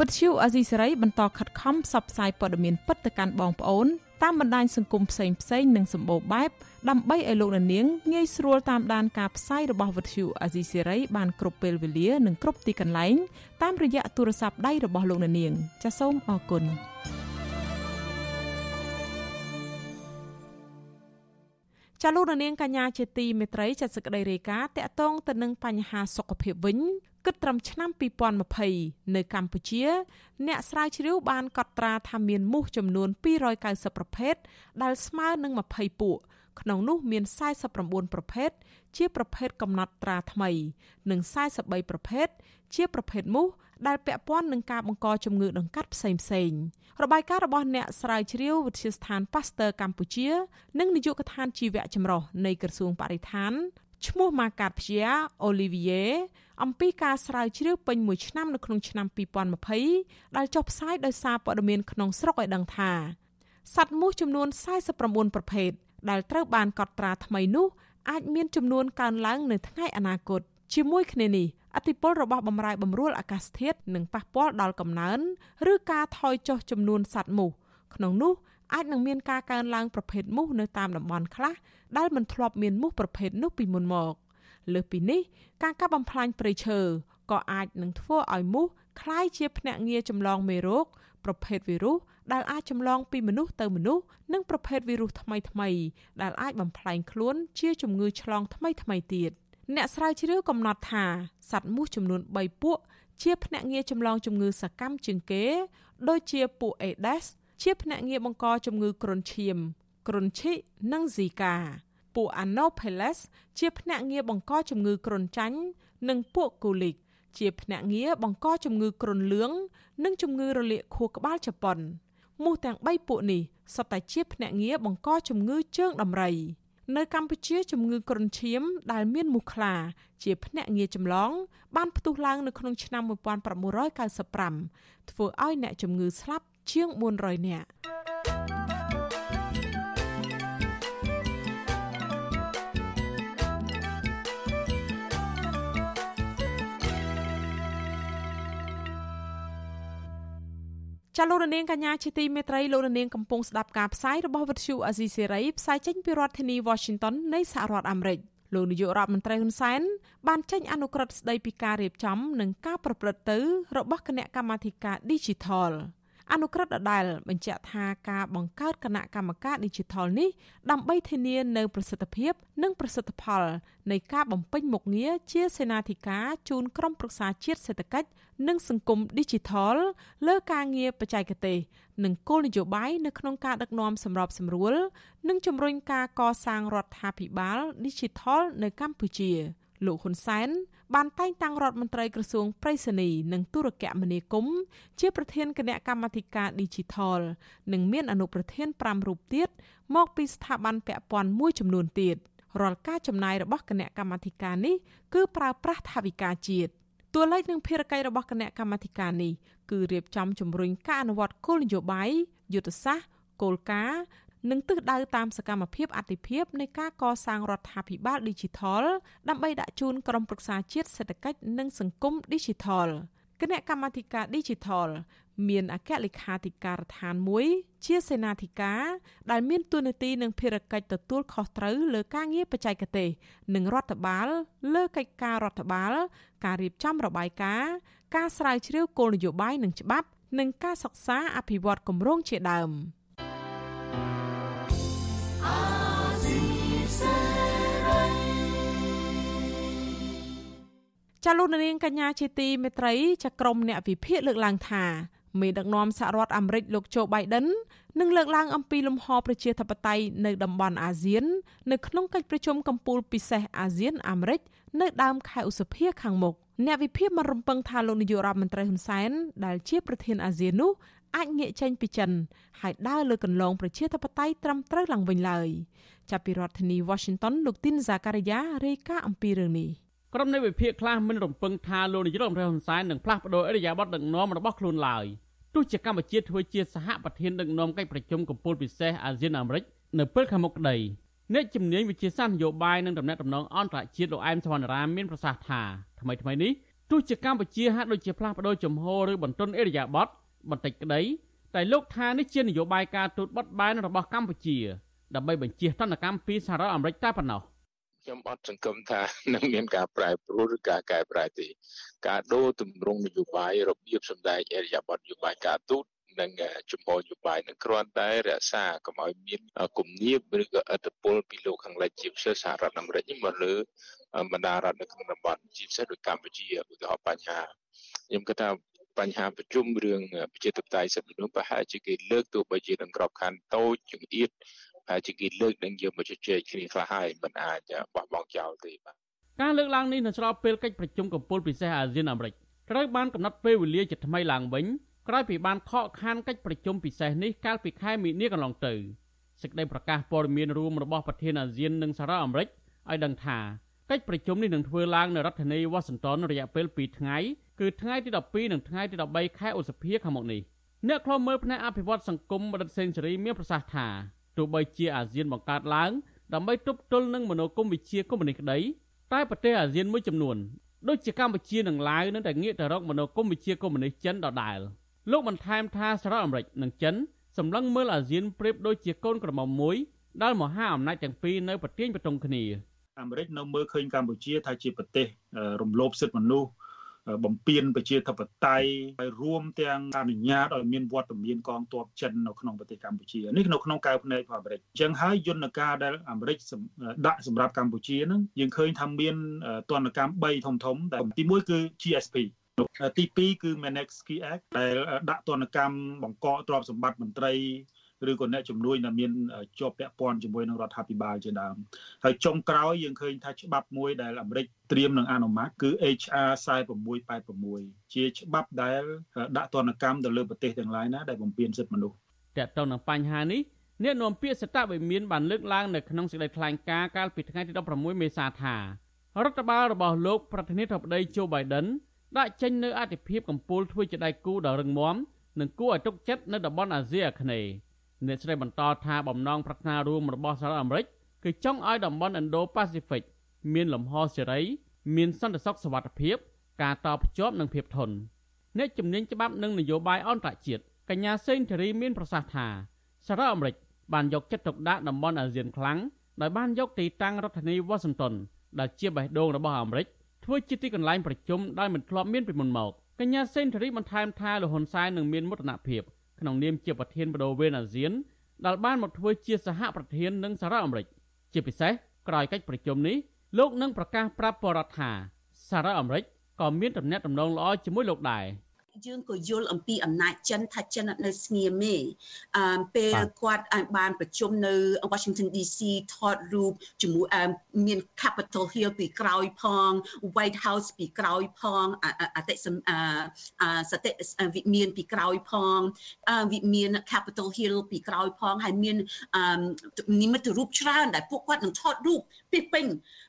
A: វិទ្យុអេស៊ីសេរីបន្តខិតខំផ្សព្វផ្សាយព័ត៌មានពិតទៅកាន់បងប្អូនតាមបណ្ដាញសង្គមផ្សេងផ្សេងនិងសម្បូរបែបដើម្បីឲ្យលោកនាងងាយស្រួលតាមដានការផ្សាយរបស់វិទ្យុអេស៊ីសេរីបានគ្រប់ពេលវេលានិងគ្រប់ទីកន្លែងតាមរយៈទូរស័ព្ទដៃរបស់លោកនាងចាសសូមអរគុណ ចាលោកនាងកញ្ញាជាទីមេត្រីចាសសេចក្តីរាយការណ៍តាក់ទងទៅនឹងបញ្ហាសុខភាពវិញគិតត្រឹមឆ្នាំ2020នៅកម្ពុជា អ្នកស្រាវជ្រាវបានកត់ត្រាថាមានមូសចំនួន290ប្រភេទដែលស្មើនឹង20ពួក ក្នុងនោះមាន49ប្រភេទជាប្រភេទកំណត់ត្រាថ្មី និង43ប្រភេទជាប្រភេទមូសដែលពាក់ព័ន្ធនឹងការបង្កជំងឺដង្កាត់ផ្សេងផ្សេងរបាយការណ៍របស់អ្នកស្រាវជ្រាវវិទ្យាស្ថានប៉ាស្ទ័រកម្ពុជា និងនាយកដ្ឋានជីវៈចម្រុះនៃក្រសួងបរិស្ថានឈ្មោះម៉ាកាតព្យាអូលីវីយេអំពីការស្រាវជ្រាវពេញមួយឆ្នាំនៅក្នុងឆ្នាំ2020ដែលចុះផ្សាយដោយសារព័ត៌មានក្នុងស្រុកឲ្យដឹងថាសត្វមូសចំនួន49ប្រភេទ ដែលត្រូវបានកត់ត្រាថ្មីនោះអាចមានចំនួនកើនឡើងនៅថ្ងៃអនាគតជាមួយគ្នានេះអតិពលរបស់បំរែបំរួលអាកាសធាតុនឹងប៉ះពាល់ដល់កំណើនឬការថយចុះចំនួនសត្វមូសក្នុងនោះអាចនឹងមានការកើនឡើងប្រភេទមូសនៅតាមតំបន់ខ្លះដែលមិនធ្លាប់មានមូសប្រភេទនោះពីមុនមកលើសពីនេះការកាប់បំផ្លាញព្រៃឈើក៏អាចនឹងធ្វើឲ្យមូសคล้ายជាភ្នាក់ងារចម្លងមេរោគប្រភេទវីរុស ដែលអាចចម្លងពីមនុស្សទៅមនុស្សនិងប្រភេទវីរុសថ្មីថ្មីដែលអាចបំផ្លែងខ្លួនជាជំងឺឆ្លងថ្មីថ្មីទៀតអ្នកស្រាវជ្រាវកំណត់ថាសត្វមូសចំនួន3ពួកជាភ្នាក់ងារចម្លងជំងឺសកម្មជាងគេ ដូចជាពួក Aedes ជាភ្នាក់ងារបង្កជំងឺគ្រុនឈាម គ្រុនឈីនិង Zika ពួក Anopheles ជាភ្នាក់ងារបង្កជំងឺគ្រុនចាញ់និងពួក Colic ជាភ្នាក់ងារបង្កជំងឺគ្រុនលឿងនិងជំងឺរលាកខួរក្បាលជប៉ុន មូសទាំង3ពួកនេះសុទ្ធតែជាភ្នាក់ងារបង្កជំងឺជើងដំរី នៅកម្ពុជាជំងឺគ្រុនឈាមដែលមានមូសខ្លា ជាភ្នាក់ងារចម្លង បានផ្ទុះឡើងនៅក្នុងឆ្នាំ1995ធ្វើឲ្យអ្នកជំងឺស្លាប់ជាង400នាក់ ចាលោករនាងកញ្ញាជាទីមេត្រីលោករនាងកំពុងស្ដាប់ការផ្សាយរបស់វិទ្យុអាស៊ីសេរីផ្សាយចេញពីរដ្ឋធានី Washington នៃសហរដ្ឋអាមេរិកលោកនាយករដ្ឋមន្ត្រីហ៊ុនសែនបានចេញអនុក្រឹត្យស្ដីពីការរៀបចំ និងការប្រព្រឹត្តទៅរបស់គណៈកម្មាធិការ Digital អនុក្រឹត្យដដែលបញ្ជាក់ថាការបង្កើតគណៈកម្មការ Digital នេះដើម្បីធានានៅប្រសិទ្ធភាព និងប្រសិទ្ធផលនៃការបំពេញមុខងារជាសេនាធិការជូនក្រុមប្រឹក្សាជាតិសេដ្ឋកិច្ចនិងសង្គម Digital លើការងារបច្ចេកទេសនិងគោលនយោបាយនៅក្នុងការដឹកនាំសម្របសម្រួល និងជំរុញការកសាងរដ្ឋាភិបាល Digital នៅកម្ពុជា លោកហ៊ុនសែនបានតែងតាំងរដ្ឋមន្ត្រីក្រសួងប្រៃសណីនិងទូរគមនាគមន៍ជាប្រធានគណៈកម្មាធិការ Digital និងមានអនុប្រធាន5រូបទៀតមកពីស្ថាប័នពាក់ព័ន្ធមួយចំនួនទៀតរាល់ការចំណាយរបស់គណៈកម្មាធិការនេះគឺប្រើប្រាស់ថវិកាជាតិតួលេខនិងភារកិច្ចរបស់គណៈកម្មាធិការនេះគឺរៀបចំជំរុញការអនុវត្តគោលនយោបាយយុទ្ធសាស្ត្រគោលការណ៍ និងទិសដៅតាមសកម្មភាពអតិភិបនៃការកសាងរដ្ឋាភិបាល Digital ដើម្បីដាក់ជូនក្រុមប្រឹក្សាជាតិសេដ្ឋកិច្ចនិងសង្គម Digital គណៈកម្មាធិការ Digital មានអគ្គលេខាធិការដ្ឋានមួយ ជាសេនាធិការដែលមានទួនាទីនិងភារកិច្ចទទួលខុសត្រូវលើការងារបច្ចេកទេស និងរដ្ឋបាល លើកិច្ចការរដ្ឋបាល ការរៀបចំរបាយការណ៍ការស្រាវជ្រាវគោលនយោបាយនិងច្បាប់ និងការសិក្សាអភិវឌ្ឍគម្រោងជាដើម។ ចាលោកនាងកញ្ញាជាទីមេត្រីចាក្រមអ្នកវិភាគលើកឡើងថាមេដឹកនាំសហរដ្ឋអាមេរិកលោកโจ Biden នឹងលើកឡើងអំពីលំហប្រជាធិបតេយ្យនៅតំបន់អាស៊ាន នៅក្នុងកិច្ចប្រជុំកំពូលពិសេសអាស៊ានអាមេរិកនៅដើមខែឧសភាខាងមុខអ្នកវិភាគបានរំពឹងថាលោកនាយករដ្ឋមន្ត្រីហ៊ុនសែនដែលជាប្រធានអាស៊ាននោះអាចងាកចេញពីចិនហើយដើរលើកន្លងប្រជាធិបតេយ្យត្រឹមត្រូវឡើងវិញឡើយចាប់ពីរដ្ឋធានី Washington លោកទីនសាការីយ៉ារាយការណ៍អំពីរឿងនេះ
I: ក្រុមនៃវិភាគខ្លះមិនរំពឹងថាលោកនាយរដ្ឋមន្ត្រីហ៊ុនសែននឹងផ្លាស់ប្តូរអរិយាប័ត្រដឹកនាំរបស់ខ្លួនឡើយទោះជាកម្ពុជាធ្វើជាសហប្រធានដឹកនាំកិច្ចប្រជុំកំពូលពិសេសអាស៊ានអាមេរិកនៅពេលខាងមុខក្តីអ្នកជំនាញវិជាសាស្ត្រនយោបាយនិងដំណាក់ដំណងអន្តរជាតិលោកអែមសវណ្ណរាមមានប្រសាសន៍ថាថ្មីថ្មីនេះទោះជាកម្ពុជាហាក់ដូចជាផ្លាស់ប្ដូរជំហរឬបន្ទន់អេរយាប័តបន្តិចក្តីតែលោកថានេះជានយោបាយការទូតបត់បែនរបស់កម្ពុជាដើម្បីបញ្ជាទណ្ឌកម្មពីសហរដ្ឋអាមេរិកតែប៉ុណ្ណោះ
R: ខ្ញុំអត់សង្ឃឹមថានឹងមានការប្រែប្រួលឬការកែប្រែទេការដូរទម្រង់នយោបាយរបៀបសម្ដែងអរិយាប័ត្រនយោបាយការទូតនិងជំហរនយោបាយនឹងគ្រាន់តែរក្សាកុំឲ្យមានគំនាបឬក៏អត្តពលពីលោកខាងលិចជាពិសេសសហរដ្ឋអាមេរិកមកលើបណ្ដារដ្ឋនៅក្នុងតំបន់ជាពិសេសដូចកម្ពុជាឧទាហរណ៍បញ្ហាខ្ញុំគិតថាបញ្ហាប្រជុំរឿងប្រជាធិបតេយ្យសិទ្ធិមនុស្សប្រហែលជាគេលើកទោះបីជានឹងក្របខ័ណ្ឌតូចចង្អៀតប្រ ហែលជាគេលើកនឹងយកមកជជែកគ្នាខ្លះហើយមិនអាចបោះបង់ចោលទេបាទ
I: ការលើកឡើងនេះនៅស្របពេលកិច្ចប្រជុំកំពូលពិសេសអាស៊ានអាមេរិកត្រូវបានកំណត់ពេលវេលាជាថ្មីឡើងវិញក្រោយពីបានខកខានកិច្ចប្រជុំពិសេសនេះកាលពីខែមីនាកន្លងទៅសេចក្តីប្រកាសព័ត៌មានរួមរបស់ប្រធានអាស៊ាននិងសារ៉ាអាមេរិកឲ្យដឹងថាកិច្ចប្រជុំនេះនឹងធ្វើឡើងនៅរដ្ឋធានី Washington រយៈពេល2ថ្ងៃគឺថ្ងៃទី12និងថ្ងៃទី13ខែឧសភាខាងមុខនេះអ្នកខ្លំមើលផ្នែកអភិវឌ្ឍសង្គមបណ្ឌិតសេនស៊ូរីមានប្រសាសន៍ថា ទោះបីជាអាស៊ានបង្កើតឡើងដើម្បីទប់ទល់នឹងមនោគមវិជ្ជាកុម្មុយនីសក្តីតែប្រទេសអាស៊ានមួយចំនួនដូចជាកម្ពុជានិងឡាវនៅតែងាកទៅរកមនោគមវិជ្ជាកុម្មុយនីសចិនដដែលលោកបន្ថែមថាសហរដ្ឋអាមេរិកនិងចិនសម្លឹងមើលអាស៊ានប្រៀបដូចជាកូនក្រមុំមួយដែលមហាអំណាចទាំងពីរនៅប្រទាញបតុងគ្នា
S: អាមេរិកនៅមើលឃើញកម្ពុជាថាជាប្រទេសរំលោភសិទ្ធិមនុស្ស បំពេញប្រជាធិបតេយ្យហើយរួមទាំងអនុញ្ញាតឲ្យមានវត្តមានកងទ័ពចិននៅក្នុងប្រទេសកម្ពុជានេះនៅក្នុងកៅភ្នែករបស់អាមេរិកអញ្ចឹងហើយយន្តការដែលអាមេរិកដាក់សម្រាប់កម្ពុជាហ្នឹងយើងឃើញថាមានទណ្ឌកម្ម3ធំធំដែលទី1គឺ GSP ទី2គឺ Magnitsky Act ដែលដាក់ទណ្ឌកម្មបង្កកទ្រព្យសម្បត្តិមន្ត្រី ឬក៏អ្នកជំនួយដែលមានជាប់ពាក់ព័ន្ធជាមួយនឹងរដ្ឋាភិបាលជាដើមហើយចុងក្រោយយើងឃើញថាច្បាប់មួយដែលអាមេរិកត្រៀមនឹងអនុម័តគឺ HR 4686ជាច្បាប់ដែលដាក់ទណ្ឌកម្មទៅលើប្រទេសទាំងឡាយណាដែលបំពានសិទ្ធិមនុស្ស
I: តើតើនឹងបញ្ហានេះអ្នកនាំពាក្យសតវិមានបានលើកឡើងនៅក្នុងសេចក្តីថ្លែងការណ៍កាលពីថ្ងៃទី16មេសាថារដ្ឋបាលរបស់លោកប្រធានាធិបតី Joe Biden ដាក់ចេញនៅអធិភាពកម្ពុជាធ្វើជាដៃគូដ៏រឹងមាំនិងគួរឲ្យទុកចិត្តនៅតំបន់អាស៊ីអាគ្នេយ៍ អ្នកស្រីបន្តថាបំណងប្រាថ្នារួមរបស់សហរដ្ឋអាមេរិកគឺចង់ឲ្យតំបន់ Indo-Pacific មានលំហសេរីមានសន្តិសុខសុវត្ថិភាព ការតភ្ជាប់និងភាពធន់អ្នកជំនាញច្បាប់និងនយោបាយអន្តរជាតិកញ្ញាសេងធារីមានប្រសាសន៍ថាសហរដ្ឋអាមេរិកបានយកចិត្តទុកដាក់តំបន់អាស៊ានខ្លាំងដោយបានយកទីតាំងរដ្ឋធានី Washington ដែលជាបេះដូងរបស់អាមេរិកធ្វើជាទីកន្លែងប្រជុំដែលមិនធ្លាប់មានពីមុនមកកញ្ញាសេនធារីបន្ថែមថាលហ៊ុនសែននឹងមានមោទនភាព ក្នុងនាមជាប្រធានបដូវវេនអាស៊ានដែលបានមកធ្វើជាសហប្រធាននឹងសហរដ្ឋអាមេរិកជាពិសេសក្រោយកិច្ចប្រជុំនេះលោកនឹងប្រកាសប្រាប់បរដ្ឋថាសហរដ្ឋអាមេរិកក៏មានទំនាក់ទំនងល្អជាមួយលោកដែរ។
T: យើងក៏យល់អំពីអំណាចចិនថាចិននៅស្ងៀមទេអឺពេលគាត់បានប្រជុំនៅ Washington DC ថតរូបជាមួយមាន Capitol Hill ពីក្រោយផង White House ពីក្រោយផងអតិសតិវិមានពីក្រោយផងវិមាន Capitol Hill ពីក្រោយផងហើយមាននិមិត្តរូបច្រើនដែលពួកគាត់នឹងថតរូបពីពេញ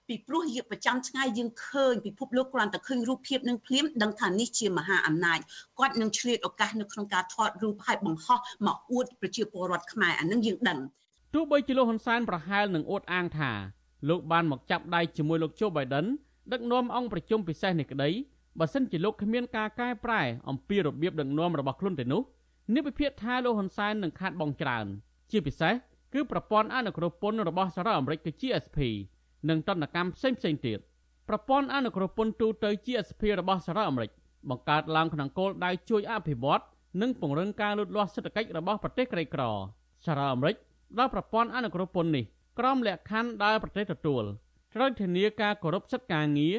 T: ពីព្រោះយើងប្រចាំថ្ងៃយើងឃើញពិភពលោកគ្រាន់តែឃើញរូបភាពនឹងភ្លាមដឹងថានេះជាមហាអំណាចគាត់នឹងឆ្លៀតឱកាសនៅក្នុងការថតរូបឲ្យបង្ហោះមកអួតប្រជាពលរដ្ឋខ្មែរអានឹងយើងដឹង
I: ទោះបីជាលោកហ៊ុនសែនប្រហែលនឹងអួតអាងថាលោកបានមកចាប់ដៃជាមួយលោកโจ Biden ដឹកនាំអង្គប្រជុំពិសេសនេះក្តីបើសិនជាលោកគ្មានការកែប្រែអំពីរបៀបដឹកនាំរបស់ខ្លួនទេនោះនេះវិភាគថាលោកហ៊ុនសែននឹងខាត់បងច្រើន ជាពិសេសគឺប្រព័ន្ធអនុគ្រោះពន្ធរបស់សហរដ្ឋអាមេរិកគឺ GSP និងតន្តកម្មផ្សេងផ្សេងទៀតប្រព័ន្ធអនុគ្រោះពន្ធទូទៅ GSP របស់សហរដ្ឋអាមេរិកបង្កើតឡើងក្នុងគោលដៅជួយអភិវឌ្ឍនិងពង្រឹងការលូតលាស់សេដ្ឋកិច្ចរបស់ប្រទេសក្រីក្រសហរដ្ឋអាមេរិកដល់ប្រព័ន្ធអនុគ្រោះពន្ធនេះក្រោមលក្ខខណ្ឌដែលប្រទេសទទួលត្រូវធានាការគោរពសិទ្ធិការងារ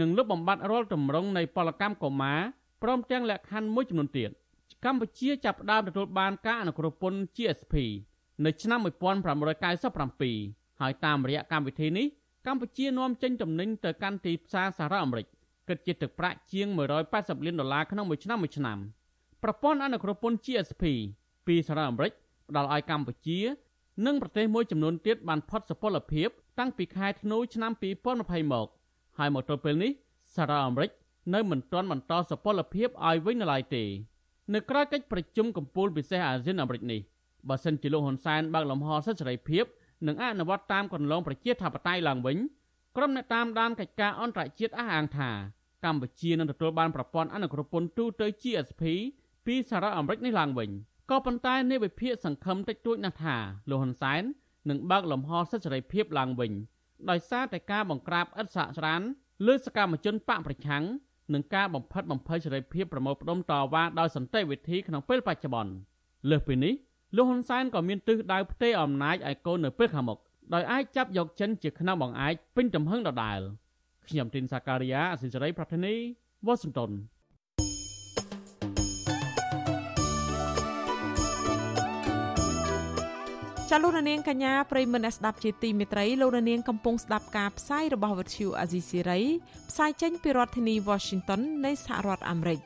I: និងលុបបំបាត់រាល់ទម្រង់នៃពលកម្មកុមារព្រមទាំងលក្ខខណ្ឌមួយចំនួនទៀតកម្ពុជាចាប់ផ្ដើមទទួលបានការអនុគ្រោះពន្ធ GSP នៅឆ្នាំ1997ហើយតាមរយៈកម្មវិធីនេះ កម្ពុជានាំចេញទំនិញទៅកាន់ទីផ្សារសហរដ្ឋអាមេរិកគិតជាទឹកប្រាក់ជាង180លានដុល្លារក្នុងមួយឆ្នាំមួយឆ្នាំប្រព័ន្ធអនុគ្រោះពន្ធ GSP ពីសហរដ្ឋអាមេរិកផ្ដល់ឲ្យកម្ពុជា និងប្រទេសមួយចំនួនទៀតបានផុតសុពលភាព តាំងពីខែធ្នូឆ្នាំ2020មកហើយមកទល់ពេលនេះសហរដ្ឋអាមេរិកនៅមិនទាន់បន្តសុពលភាពឲ្យវិញនៅឡើយទេនៅក្រៅកិច្ចប្រជុំកំពូលពិសេសអាស៊ានអាមេរិកនេះបើសិនជាលោកហ៊ុនសែនបើកលំហសិទ្ធិសេរីភាព និងអនុវត្តតាមគន្លងប្រជាធិបតេយ្យឡើងវិញក្រុមអ្នកតាមដានកិច្ចការអន្តរជាតិអះអាងថាកម្ពុជានឹងទទួលបានប្រព័ន្ធអនុគ្រោះពន្ធទូទៅ GSP ពីសហរដ្ឋអាមេរិកនេះឡើងវិញក៏ប៉ុន្តែនាយវិភាគសង្ឃឹមតិចតួចណាស់ថាលោកហ៊ុនសែននឹងបើកលំហសិទ្ធិសេរីភាពឡើងវិញដោយសារតែការបង្ក្រាបឥតសាកស្រានលើសកម្មជនបកប្រឆាំងនិងការបំផិតបំភ័យសេរីភាពប្រមូលផ្ដុំតវ៉ាដោយសន្តិវិធីក្នុងពេលបច្ចុប្បន្នលើសពីនេះ លោកហ៊ុនសែនក៏មានទិសដៅផ្ទេរអំណាចឲ្យកូននៅពេលខាងមុខដោយអាចចាប់យកចិនជាខ្នងបង្អែកពេញទំហឹងដដែលខ្ញុំទីនសាការីយ៉ាអសិសរីប្រធានីវ៉ាស៊ីនតោន
A: ចាលោកនាងកញ្ញាប្រិមមអ្នកស្ដាប់ជាទីមេត្រីលោកនាងកំពុងស្ដាប់ការផ្សាយរបស់វិទ្យុអាស៊ីសេរីផ្សាយចេញពីរដ្ឋធានី Washington នៃសហរដ្ឋអាមេរិក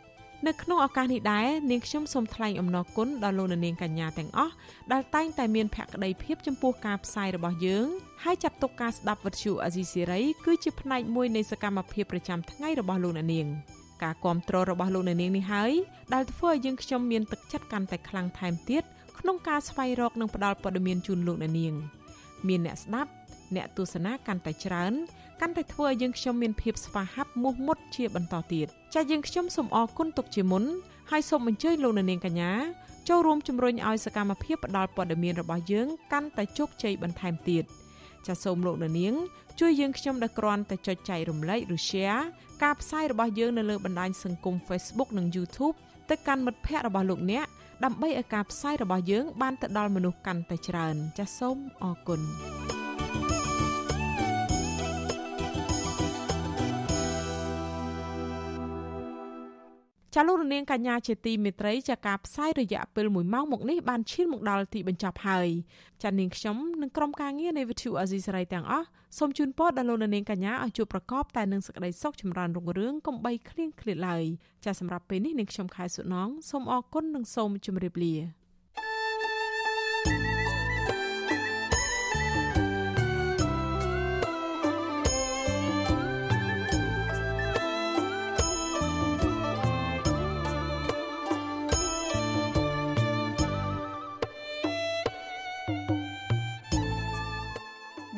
A: នៅក្នុងឱកាសនេះដែរនាងខ្ញុំសូមថ្លែងអំណរគុណដល់លោកនាងកញ្ញាទាំងអស់ដែលតែងតែមានភក្ដីភាពចំពោះការផ្សាយរបស់យើងហើយចាត់ទុកការស្ដាប់វិទ្យុអាស៊ីសេរីគឺជាផ្នែកមួយនៃសកម្មភាពប្រចាំថ្ងៃរបស់លោកនាងការគ្រប់គ្រងរបស់លោកនាងនេះហើយដែលធ្វើឲ្យយើងខ្ញុំមានទឹកចិត្តកាន់តែខ្លាំងថែមទៀតក្នុងការស្វែងរកនិងផ្តល់ព័ត៌មានជូនលោកអ្នកនាងមានអ្នកស្ដាប់អ្នកទស្សនាកាន់តែច្រើន កាន់តែធ្វើឲ្យយើងខ្ញុំមានភាពស្វាហាប់មោះមុតជាបន្តទៀត ចា៎យើងខ្ញុំសូមអរគុណទុកជាមុនហើយសូមអញ្ជើញលោកអ្នកនាងកញ្ញាចូលរួមជំរុញឲ្យសកម្មភាពផ្តល់ព័ត៌មានរបស់យើងកាន់តែជោគជ័យបន្ថែមទៀតចាសសូមលោកអ្នកនាងជួយយើងខ្ញុំដោយគ្រាន់តែចុចចែករំលែកឬ share ការផ្សាយរបស់យើងនៅលើបណ្ដាញសង្គម Facebook និង YouTube ទៅកាន់មិត្តភ័ក្តិរបស់លោកអ្នកដើម្បីឲ្យការផ្សាយរបស់យើងបានទៅដល់មនុស្សកាន់តែច្រើនចាសសូមអរគុណ ចាលោករនាងកញ្ញាជាទីមេត្រីចាការផ្សាយរយៈពេល1ម៉ោងមកនេះបានឈានមកដល់ទីបញ្ចប់ហើយចានាងខ្ញុំនិងក្រុមការងារនៃ Vithu Azisari ទាំងអស់សូមជូនពរដល់លោកនាងកញ្ញាឲ្យជួបប្រកបតែនឹងសេចក្តីសុខចម្រើនរុងរឿងកុំបីឃ្លៀងឃ្លាតឡើយចាសម្រាប់ពេលនេះនាងខ្ញុំខែសុណងសូមអរគុណនិងសូមជម្រាបលា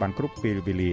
U: បានគ្រប់ពេលវេលា